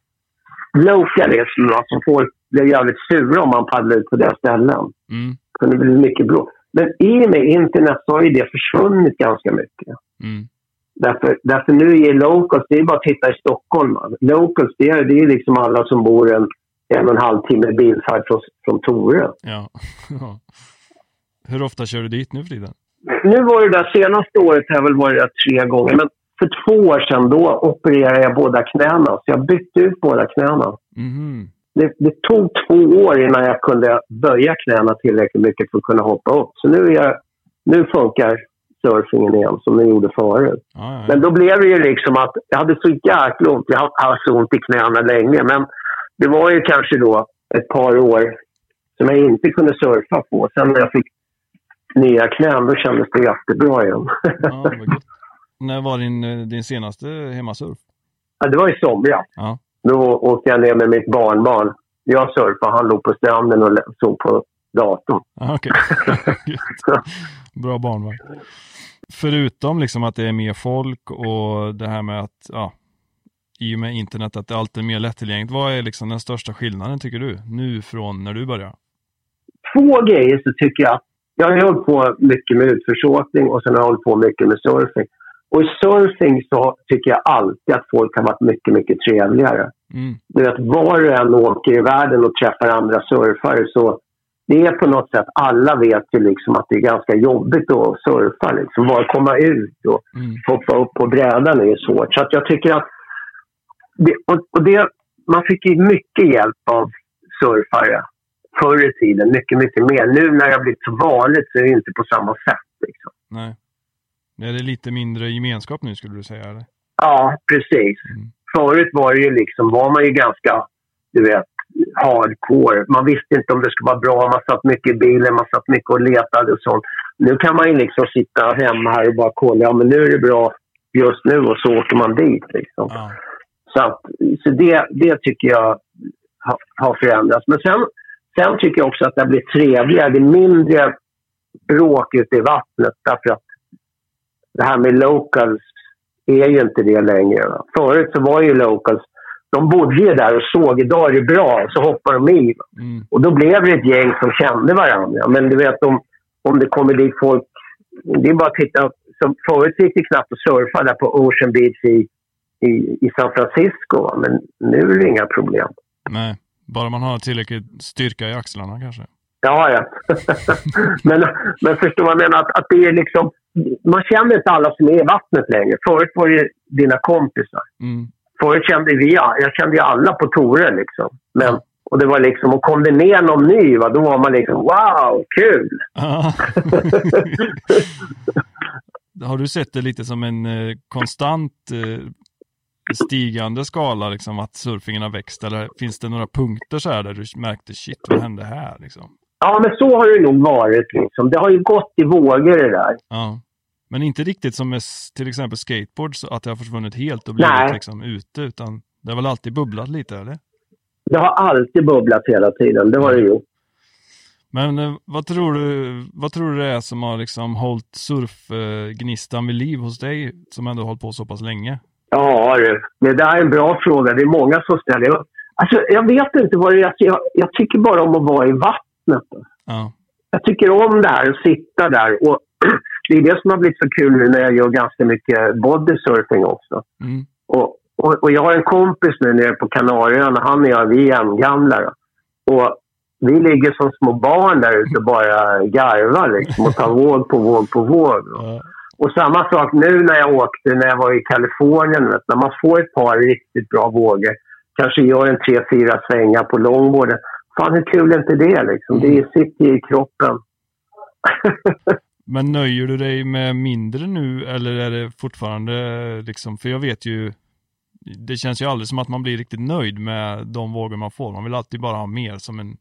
localism. Alltså folk blev jävligt sura om man paddlade ut på deras ställen. Mm. Det kunde bli mycket bråk. Men i och med internet så har ju det försvunnit ganska mycket. Mm. Därför, därför nu är locals, det är bara att titta i Stockholm. va. Locals, det är, det är liksom alla som bor en, en och en halv timme bilfärd från, från Torö. Ja. Hur ofta kör du dit nu för tiden? Nu var det där senaste året har jag väl varit där tre gånger. Men för två år sedan då opererade jag båda knäna. Så jag bytte ut båda knäna. Mhm. Det, det tog två år innan jag kunde böja knäna tillräckligt mycket för att kunna hoppa upp. Så nu, är jag, nu funkar surfingen igen som den gjorde förut. Ja, ja, ja. Men då blev det ju liksom att jag hade så jäkla ont. Jag har haft så ont i knäna länge. Men det var ju kanske då ett par år som jag inte kunde surfa på. Sen när jag fick nya knän, då kändes det jättebra igen. Ja. När var din, eh, din senaste hemmasurf? ja, det var i somras. Ja. Då åkte jag ner med mitt barnbarn. Jag surfade, han låg på stranden och såg på datorn. Gött. Bra barnvakt. Förutom liksom att det är mer folk och det här med att, ja, i och med internet att det alltid är mer lättillgängligt. Vad är liksom den största skillnaden tycker du? Nu från när du började? Två grejer så tycker jag. Jag har hållit på mycket med utförsåkning och sen har jag hållit på mycket med surfing. Och i surfing så tycker jag alltid att folk har varit mycket, mycket trevligare. Mm. Du vet, var du än åker i världen och träffar andra surfare så det är på något sätt, alla vet ju liksom att det är ganska jobbigt att surfa. Liksom. Bara komma ut och Mm. hoppa upp på brädan är ju svårt. Så att jag tycker att det, och, och det, man fick ju mycket hjälp av surfare förr i tiden. Mycket, mycket mer. Nu när det har blivit så vanligt så är det inte på samma sätt. Liksom. Nej. Är det lite mindre gemenskap nu skulle du säga? Eller? Ja, precis. Mm. Förut var det ju liksom, var man ju ganska, du vet, hardcore. Man visste inte om det skulle vara bra. Man satt mycket i bilen, man satt mycket och letade och sånt. Nu kan man ju liksom sitta hemma här och bara kolla, ja men nu är det bra just nu och så åker man dit liksom. Ja. Så, att, så det, det tycker jag har förändrats. Men sen, sen tycker jag också att det blivit trevligare. Det är mindre bråk ute i vattnet därför att det här med locals är ju inte det längre. Va? Förut så var ju locals, de bodde ju där och såg idag är det bra, så hoppar de i. Mm. Och då blev det ett gäng som kände varandra. Men du vet om, om det kommer dit folk, det är bara att titta. Som förut gick det knappt att surfa där på Ocean Beach i, i, i San Francisco. Va? Men nu är det inga problem. Nej, bara man har tillräckligt styrka i axlarna kanske. Ja, ja. men, men förstår man menar att, att det är liksom... Man känner inte alla som är i vattnet längre. Förut var det dina kompisar. Mm. Förut kände vi, jag kände ju alla på Tore liksom. Men, och det var liksom, och kom det ner någon ny, va, då var man liksom wow, kul! Har du sett det lite som en eh, konstant eh, stigande skala, liksom, att surfingen har växt? Eller finns det några punkter så här där du märkte shit, vad hände här? Liksom? Ja, men så har det nog varit. Liksom. Det har ju gått i vågor det där. Ja. Men inte riktigt som med till exempel skateboards, att det har försvunnit helt och blivit Nej. liksom ute, utan det har väl alltid bubblat lite, eller? Det har alltid bubblat hela tiden, det har det gjort. Men eh, vad tror du, vad tror du det är som har liksom hållit surfgnistan vid liv hos dig, som ändå hållit på så pass länge? Ja, det där är en bra fråga. Det är många som ställer. Alltså, jag vet inte vad det är. Alltså, jag, jag tycker bara om att vara i vattnet. Ja. Jag tycker om det här, att sitta där. Och det är det som har blivit så kul nu när jag gör ganska mycket bodysurfing också. Mm. Och, och, och, jag har en kompis nu nere på Kanarieöarna. Han och jag, vi är jämngamla. Och vi ligger som små barn där ute och bara garvar liksom, och tar våg på våg på våg. Ja. Och samma sak nu när jag åkte, när jag var i Kalifornien. Vet, när man får ett par riktigt bra vågor, kanske gör en tre, fyra svängar på långborden. Fan, hur kul är inte det liksom? Det sitter i kroppen. Men nöjer du dig med mindre nu eller är det fortfarande liksom, för jag vet ju, det känns ju aldrig som att man blir riktigt nöjd med de vågor man får. Man vill alltid bara ha mer som en,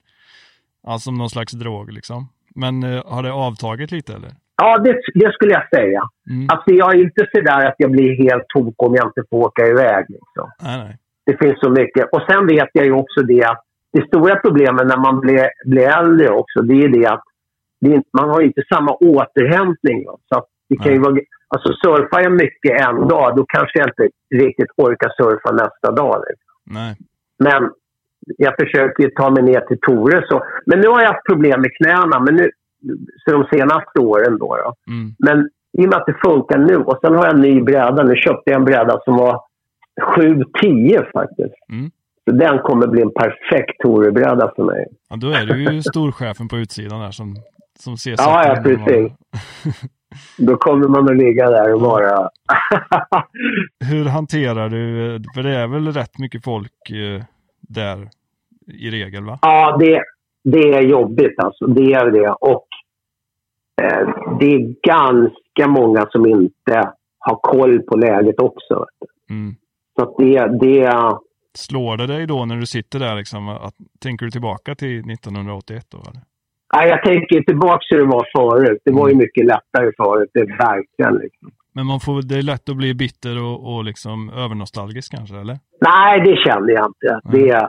alltså som någon slags drog liksom. Men eh, har det avtagit lite eller? Ja, det, det skulle jag säga. Mm. Alltså, jag är inte så där att jag blir helt tok om jag inte får åka iväg. Liksom. Nej, nej. Det finns så mycket. Och sen vet jag ju också det att det stora problemet när man blir, blir äldre också, det är det att det man har inte samma återhämtning. Va? Så det kan ju vara, alltså surfar jag mycket en dag, då kanske jag inte riktigt orkar surfa nästa dag. Liksom. Men jag försöker ju ta mig ner till Tore. Så. Men nu har jag haft problem med knäna, men nu, så de senaste åren. Då, då. Mm. Men i och med att det funkar nu och sen har jag en ny bräda. Nu köpte jag en bräda som var 7-10 faktiskt. Mm. Så den kommer bli en perfekt Torebräda för mig. Ja, då är du ju storchefen på utsidan där som, som ser Ja, ja, precis. Då kommer man att ligga där och bara... Hur hanterar du, för det är väl rätt mycket folk eh, där i regel va? ja, det, det är jobbigt alltså. Det är det. Och det är ganska många som inte har koll på läget också. Mm. Så det, det, Slår det dig då när du sitter där liksom, att, tänker du tillbaka till 1981 då eller? nej, jag tänker tillbaka till hur det var förut. Det var ju mycket lättare förut. Det är verkligen. Liksom. Men man får, det är lätt att bli bitter och, och liksom övernostalgisk kanske, eller? Nej, det känner jag inte. Det,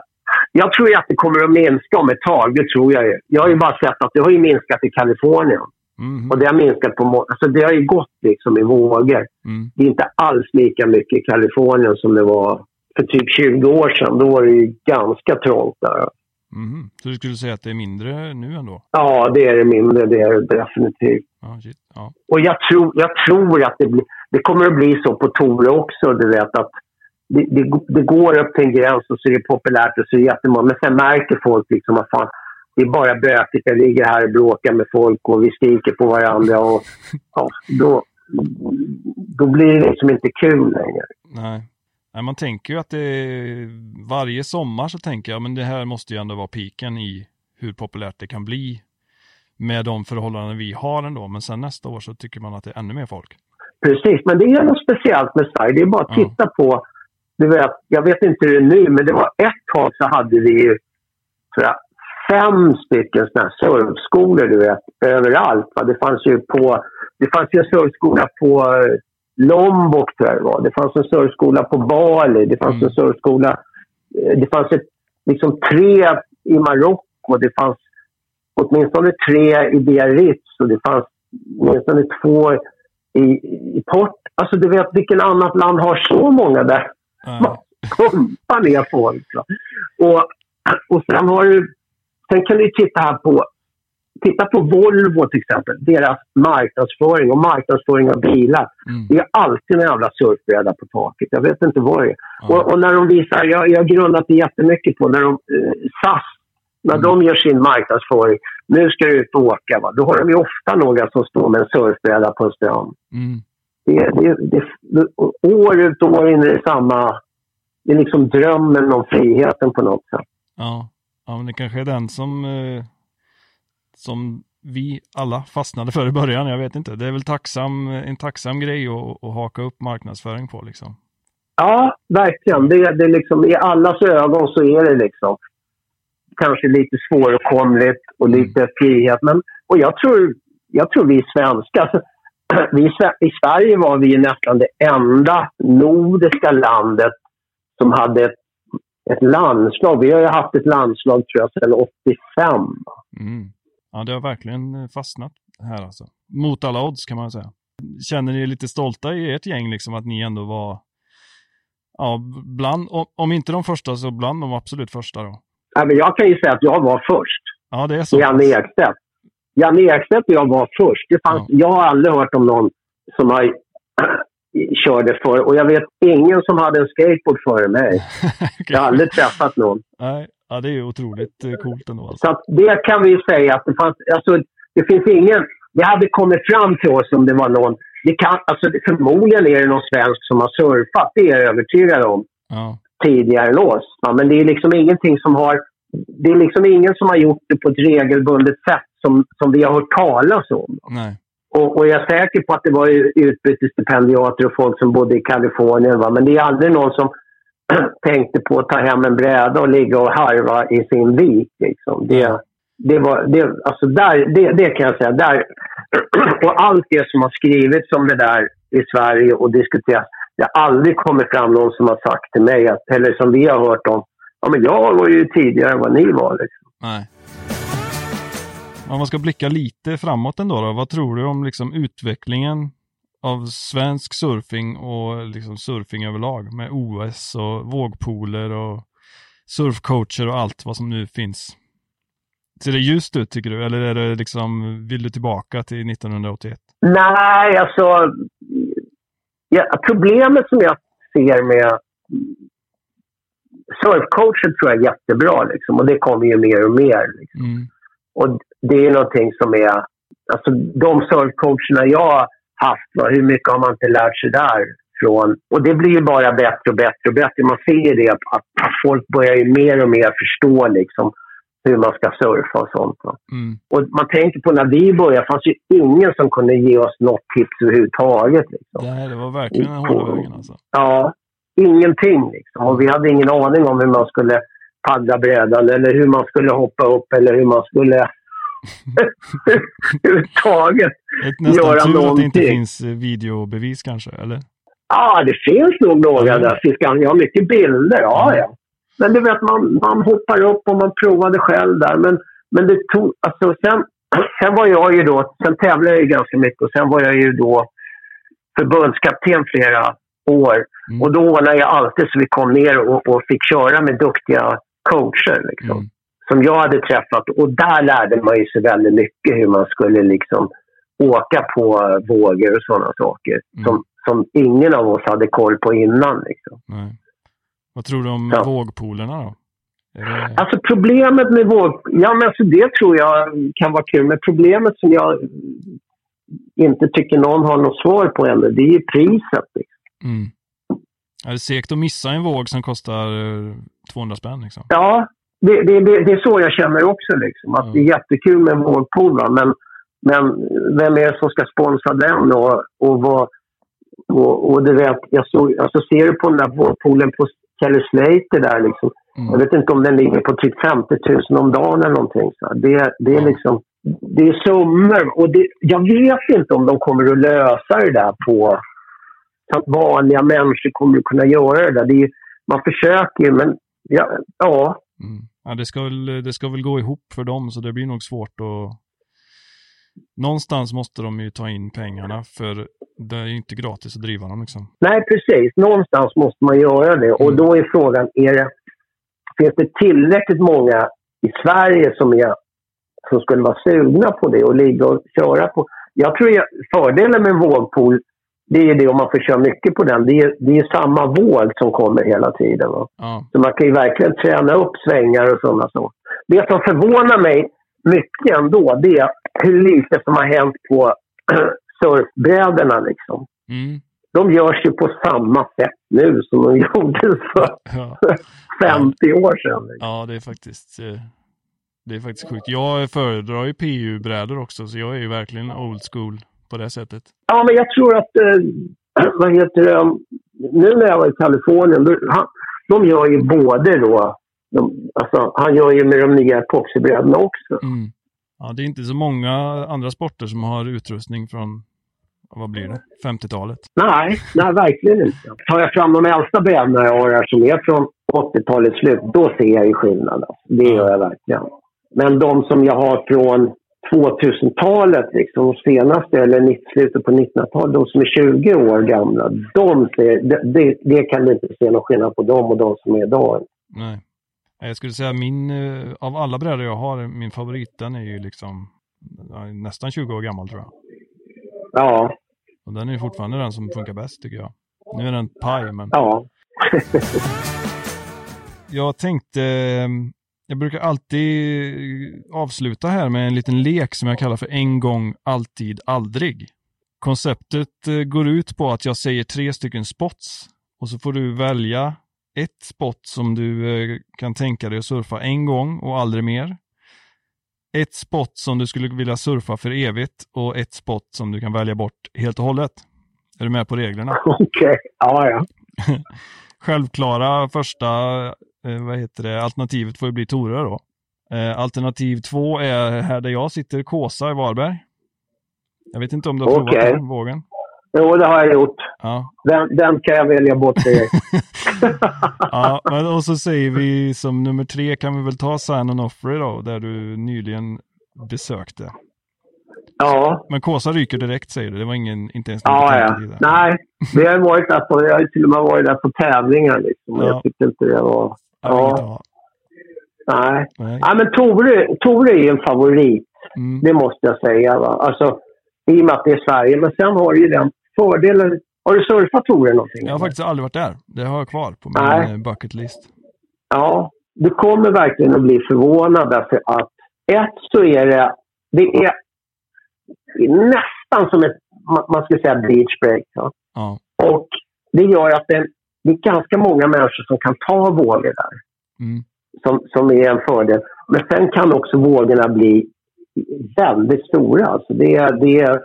jag tror ju att det kommer att minska om ett tag. Det tror jag ju. Jag har ju bara sett att det har ju minskat i Kalifornien. Mhm. Och det har minskat på... Alltså det har ju gått liksom i vågor. Mm. Det är inte alls lika mycket i Kalifornien som det var för typ 20 år sedan. Då var det ju ganska trångt där. Mhm. Så du skulle säga att det är mindre nu ändå? Ja, det är det mindre. Det är det definitivt. Shit. ja. Och jag tror, jag tror att det, blir, det kommer att bli så på Tore också. Du vet att det, det, det går upp till en gräns och så är det populärt och så är det jättemånga. Men sen märker folk liksom att fan, det är bara bökigt. Jag ligger här och bråkar med folk och vi skriker på varandra. Och, ja, då, då blir det liksom inte kul längre. Nej. Nej, man tänker ju att det varje sommar så tänker jag, men det här måste ju ändå vara piken i hur populärt det kan bli med de förhållanden vi har ändå. Men sen nästa år så tycker man att det är ännu mer folk. Precis, men det är något speciellt med Sverige. Det är bara att Ja. titta på... Du vet, jag vet inte hur det är nu, men det var ett tag så hade vi ju fem stycken såna här surfskolor, du vet, överallt. Va? Det fanns ju på... Det fanns ju en surfskola på eh, Lombok, tror jag det var. Det fanns en surfskola på Bali. Det fanns Mm. en surfskola... eh, Det fanns ett, liksom tre i Marocko. Det fanns åtminstone tre i Biarritz och det fanns åtminstone två i, i Port. Alltså du vet, vilken annat land har så många där? Nej. Pumpa ner folk. Va? Och, och sen har du... Sen kan du titta här på... Titta på Volvo till exempel. Deras marknadsföring och marknadsföring av bilar. Mm. Det är alltid en jävla surfbräda på taket. Jag vet inte vad det är. Ja. Och, och när de visar, jag, jag har grundat det jättemycket på, när de, eh, SAS, när Mm. de gör sin marknadsföring, nu ska du ut och åka, va? då har de ju ofta några som står med en surfbräda på en strand. Mm. Det, det, det, det, år ut och år in är det samma, det är liksom drömmen om friheten på något sätt. Ja. Ja, men det kanske är den som, eh, som vi alla fastnade för i början. Jag vet inte. Det är väl tacksam, en tacksam grej att, att haka upp marknadsföring på liksom. Ja, verkligen. Det, det är liksom, I allas ögon så är det liksom kanske lite svåråtkomligt och Mm. lite frihet. Men, och jag tror, jag tror vi svenskar, vi, i Sverige var vi nästan det enda nordiska landet som hade ett ett landslag. Vi har ju haft ett landslag tror jag sedan 85. Mm. Ja, det har verkligen fastnat här alltså. Mot alla odds kan man säga. Känner ni er lite stolta i ert gäng liksom att ni ändå var, ja, bland, om inte de första så bland de absolut första då? Ja, men jag kan ju säga att jag var först. Ja, det är så. Janne Ekstedt. Janne Ekstedt och jag var först. Det fanns, ja. Jag har aldrig hört om någon som har körde för. Och jag vet ingen som hade en skateboard före mig. okay. Jag har aldrig träffat någon. Nej, ja, det är ju otroligt eh, coolt ändå. Alltså. Så det kan vi säga att det fanns, alltså det finns ingen, det hade kommit fram till oss om det var någon, det kan, alltså förmodligen är det någon svensk som har surfat, det är jag övertygad om. Ja. Tidigare än oss. Ja, men det är liksom ingenting som har, det är liksom ingen som har gjort det på ett regelbundet sätt som, som vi har hört talas om. Nej. Och, och, jag är säker på att det var utbytesstipendiater och folk som bodde i Kalifornien. Va? Men det är aldrig någon som tänkte på att ta hem en bräda och ligga och harva i sin vik. Liksom. Det, det, var, det, alltså där, det, det kan jag säga. Där, och allt det som har skrivits om det där i Sverige och diskuterats. Det har aldrig kommit fram någon som har sagt till mig, att, eller som vi har hört om, ja men jag var ju tidigare än vad ni var. Liksom. Nej om man ska blicka lite framåt ändå, då, vad tror du om liksom utvecklingen av svensk surfing och liksom surfing överlag med OS och vågpooler och surfcoacher och allt vad som nu finns? Ser det ljust ut tycker du eller är det liksom, vill du tillbaka till 1981? Nej, alltså ja, problemet som jag ser med surfcoacher tror jag är jättebra liksom, och det kommer ju mer och mer. Liksom. Mm. Och det är någonting som är... Alltså de surfcoacherna jag har haft, hur mycket har man inte lärt sig där? Från, och det blir ju bara bättre och bättre och bättre. Man ser ju det att, att folk börjar ju mer och mer förstå liksom, hur man ska surfa och sånt. Mm. Och man tänker på när vi började, fanns ju ingen som kunde ge oss något tips överhuvudtaget. Liksom. Nej, det var verkligen den hårda vägen alltså. Ja, ingenting liksom. Och vi hade ingen aning om hur man skulle paddla brädan eller hur man skulle hoppa upp eller hur man skulle överhuvudtaget göra tur någonting. att det inte finns videobevis kanske, eller? Ja, det finns nog några där. Jag har mycket bilder, ja, ja. Men du vet, man, man hoppar upp och man provade själv där. Men, men det tog... Alltså, sen, sen var jag ju då... Sen tävlade jag ju ganska mycket och sen var jag ju då förbundskapten flera år. Mm. Och då ordnade jag alltid så vi kom ner och, och fick köra med duktiga coacher. Liksom. Mm som jag hade träffat. Och där lärde man ju sig väldigt mycket hur man skulle liksom åka på vågor och sådana saker. Mm. Som, som ingen av oss hade koll på innan. Liksom. Vad tror du om ja. vågpolerna då? Det... Alltså problemet med våg... Ja, men alltså det tror jag kan vara kul. Men problemet som jag inte tycker någon har något svar på ännu, det är ju priset. Liksom. Mm. Är det segt att missa en våg som kostar 200 spänn? Liksom? Ja, det, det, det, det, är så jag känner också. Liksom, att mm. Det är jättekul med vågpool, men, men vem är det som ska sponsra den? Och, och, vad, och, och du vet, jag såg, alltså ser du på den där vågpoolen på Kelly Slater där, liksom, mm. jag vet inte om den ligger på typ 50 000 om dagen eller någonting. Så det, det är liksom, det är summor och det, jag vet inte om de kommer att lösa det där på att vanliga människor kommer att kunna göra det där. Det är, man försöker ju, men ja, ja Mm. Ja, det, ska väl, det ska väl gå ihop för dem, så det blir nog svårt att... Någonstans måste de ju ta in pengarna, för det är inte gratis att driva dem. Liksom. Nej, precis. Någonstans måste man göra det. Och mm. då är frågan, är det, finns det tillräckligt många i Sverige som, är, som skulle vara sugna på det och ligga och köra på? Jag tror att fördelen med en vågpool det är det om man får köra mycket på den. Det är, det är samma våg som kommer hela tiden. Ja. Så man kan ju verkligen träna upp svängar och sådana saker. Det som förvånar mig mycket ändå, det är hur lite som har hänt på surfbrädorna. Liksom. Mm. De görs ju på samma sätt nu som de gjordes för ja. 50 år sedan. Liksom. Ja, det är faktiskt... Eh, det är faktiskt sjukt. Jag föredrar ju PU-brädor också, så jag är ju verkligen old school på det sättet? Ja, men jag tror att, eh, vad heter det, nu när jag var i Kalifornien, då, han, de gör ju både då, de, alltså, han gör ju med de nya epoxybröderna också. Mm. Ja, det är inte så många andra sporter som har utrustning från, vad blir det, 50-talet? Nej, nej verkligen inte. Tar jag fram de äldsta brädorna jag har här som är från 80-talets slut, då ser jag ju skillnad. Alltså. Det gör jag verkligen. Men de som jag har från 2000-talet, liksom, senaste, eller slutet på 1900-talet, de som är 20 år gamla, de ser, det, det kan du inte se någon skillnad på dem och de som är idag. Nej. Jag skulle säga min, eh, av alla brädor jag har, min favorit, den är ju liksom nästan 20 år gammal tror jag. Ja. Och den är fortfarande den som funkar bäst tycker jag. Nu är den paj, men... Ja. jag tänkte, jag brukar alltid avsluta här med en liten lek som jag kallar för en gång, alltid, aldrig. Konceptet eh, går ut på att jag säger tre stycken spots och så får du välja ett spot som du eh, kan tänka dig att surfa en gång och aldrig mer. Ett spot som du skulle vilja surfa för evigt och ett spot som du kan välja bort helt och hållet. Är du med på reglerna? Okej, okay. ja ja. Självklara första eh, vad heter det, alternativet får ju bli Torö då. Eh, alternativ två är här där jag sitter, Kåsa i Varberg. Jag vet inte om du har provat okay. den vågen? Jo, det har jag gjort. Ja. Den, den kan jag välja bort ja, men och så säger vi som nummer tre kan vi väl ta Sign on Offrey då, där du nyligen besökte. Ja. Men Kåsa ryker direkt säger du? Det var ingen, inte ens Ja, ja. Nej, vi har varit där på, jag har till och med varit där på tävlingar liksom. Ja. Jag tyckte inte det var... Ja. ja. Nej. Nej. Men Tore, Tore är en favorit. Mm. Det måste jag säga. Va? Alltså, I och med att det är Sverige. Men sen har ju den fördelen. Har du surfat Tore någonting? Jag har faktiskt aldrig varit där. Det har jag kvar på min Nej. Eh, bucket list. Ja, du kommer verkligen att bli förvånad därför att ett så är det, det är nästan som ett, man ska säga beach break. Ja. ja. Och det gör att det, det, är ganska många människor som kan ta vågor där. Mm. Som, som är en fördel. Men sen kan också vågorna bli väldigt stora. Alltså det, det,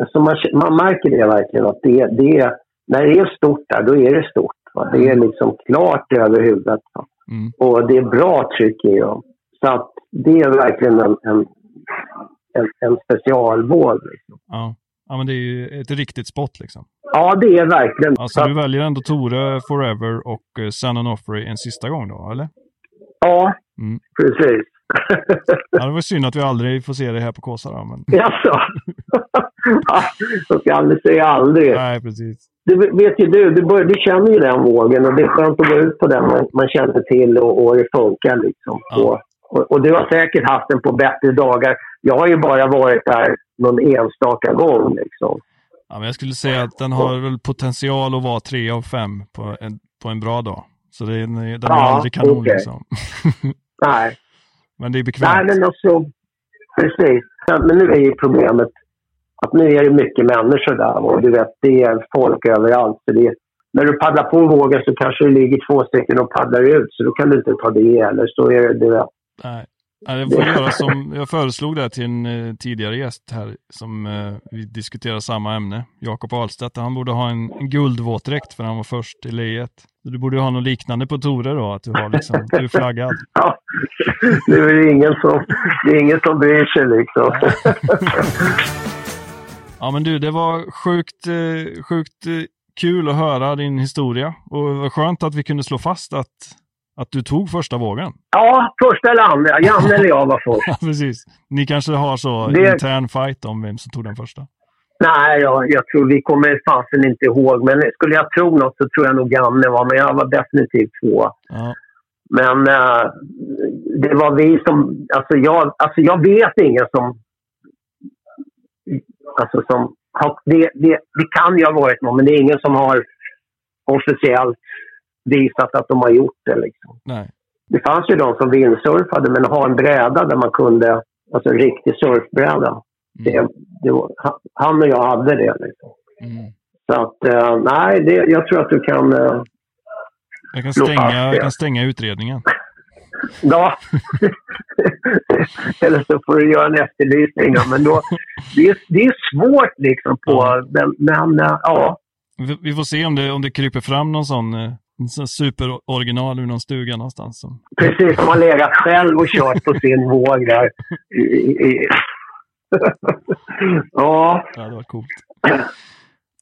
alltså man, man märker det verkligen att det, det, när det är stort där, då är det stort. Va? Det är liksom klart över huvudet. Mm. Och det är bra tryck i dem. Så att det är verkligen en, en, en, en specialvåg. Liksom. Ja. ja, men det är ju ett riktigt spot liksom. Ja, det är verkligen. Alltså du väljer ändå Tore Forever och Sun and Offrey en sista gång då, eller? Ja, mm. precis. ja, det var synd att vi aldrig får se det här på Kåsa då. Men... Jaså? Jag ska aldrig säga aldrig. Nej, precis. Du vet ju du, du, bör, du känner ju den vågen och det är skönt att gå ut på den man, man känner till och, och det funkar liksom. Ja. Och, och, du har säkert haft den på bättre dagar. Jag har ju bara varit där någon enstaka gång liksom. Ja, men jag skulle säga att den har väl potential att vara tre av fem på en, på en bra dag. Så det är, den är ja, aldrig kanon okay. liksom. Nej. Men det är bekvämt. Nej, men också, precis. Men nu är ju problemet att nu är det mycket människor där och du vet, det är folk överallt. Så det, när du paddlar på vågen så kanske det ligger två stycken och paddlar ut, så då kan du inte ta det eller så är det, det Nej. Jag får göra som jag föreslog det till en eh, tidigare gäst här som eh, vi diskuterar samma ämne, Jakob Ahlstedt. Han borde ha en, en guldvåtdräkt för han var först i lejet. Du borde ha något liknande på Tore då, att du, har liksom, du är flaggad. Ja, det är ingen som, det är ingen som bryr sig liksom. Ja men du, det var sjukt, eh, sjukt kul att höra din historia och det var skönt att vi kunde slå fast att, att du tog första vågen. Ja, första eller andra. Janne eller jag var först. ja, precis. Ni kanske har så det... intern fight om vem som tog den första? Nej, jag, jag tror vi kommer fasen inte ihåg. Men skulle jag tro något så tror jag nog Janne var, men jag var definitivt två. Ja. Men äh, det var vi som... Alltså jag, alltså jag vet ingen som Alltså som, det, det, det kan ju ha varit någon, men det är ingen som har officiellt visat att de har gjort det. Liksom. Nej. Det fanns ju de som vindsurfade, men ha en bräda där man kunde, alltså en riktig surfbräda. Mm. Det, det var, han och jag hade det. Liksom. Mm. Så att, uh, nej, det, jag tror att du kan... Uh, jag kan stänga, jag kan stänga utredningen. Ja. Eller så får du göra en efterlysning. Men då, det, är, det är svårt liksom på ja. den, men ja. Vi får se om det, om det kryper fram någon sån, eh, en superoriginal ur någon stuga någonstans. Som... Precis, som har legat själv och kört på sin våg där. Ja. Ja, det var coolt.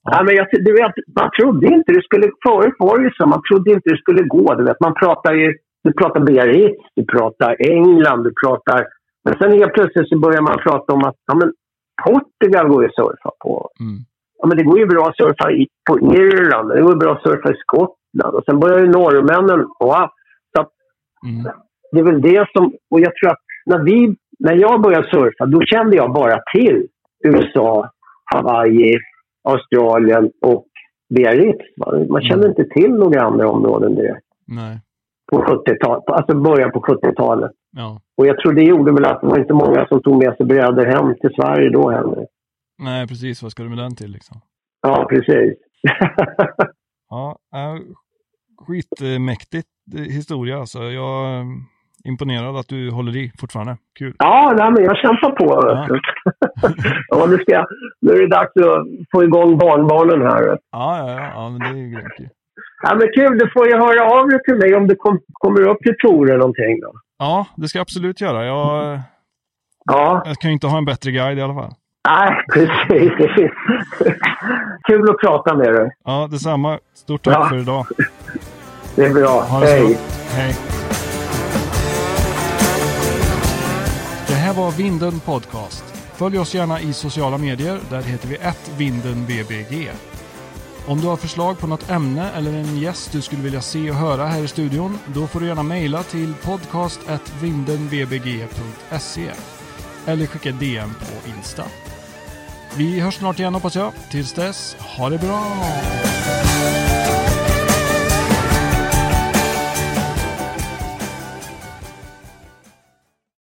Ja. men jag, du vet, man trodde inte det skulle... Förut var det ju så. Man trodde inte det skulle gå. Du vet, man pratar ju... Du pratar Biarritz, du pratar England, du pratar... Men sen helt plötsligt så börjar man prata om att ja, men Portugal går ju att surfa på. Mm. Ja, men det går ju bra att surfa i, på Irland, det går bra att surfa i Skottland. Och sen börjar ju norrmännen... Wow. Så Mm. det är väl det som... Och jag tror att när, vi, när jag började surfa, då kände jag bara till USA, Hawaii, Australien och Biarritz. Man kände inte till några andra områden direkt Nej. på 70-talet, alltså början på 70-talet. Ja. Och jag tror det gjorde väl att det var inte många som tog med sig brädor hem till Sverige då heller. Nej, precis. Vad ska du med den till liksom? Ja, precis. Ja, skitmäktigt historia alltså. Jag är imponerad att du håller i fortfarande. Kul. ja, nej, men jag kämpar på. Ja. ja, nu, ska nu är det dags att få igång barnbarnen här. Ja, ja, ja, ja men det är ju grymt. Ja, men kul, du får ju höra av dig till mig om du kom, kommer upp till Tor eller någonting. Då. Ja, det ska jag absolut göra. Jag, Ja, jag kan ju inte ha en bättre guide i alla fall. Nej, precis. kul att prata med dig. Ja, detsamma. Stort tack Ja. för idag. Det är bra. Ha det Hej. Hej. Det här var Vinden Podcast. Följ oss gärna i sociala medier. Där heter vi @vindenvbg. Om du har förslag på något ämne eller en gäst du skulle vilja se och höra här i studion, då får du gärna mejla till podcast.vindenvbg.se eller skicka DM på Insta. Vi hörs snart igen hoppas jag. Tills dess, ha det bra!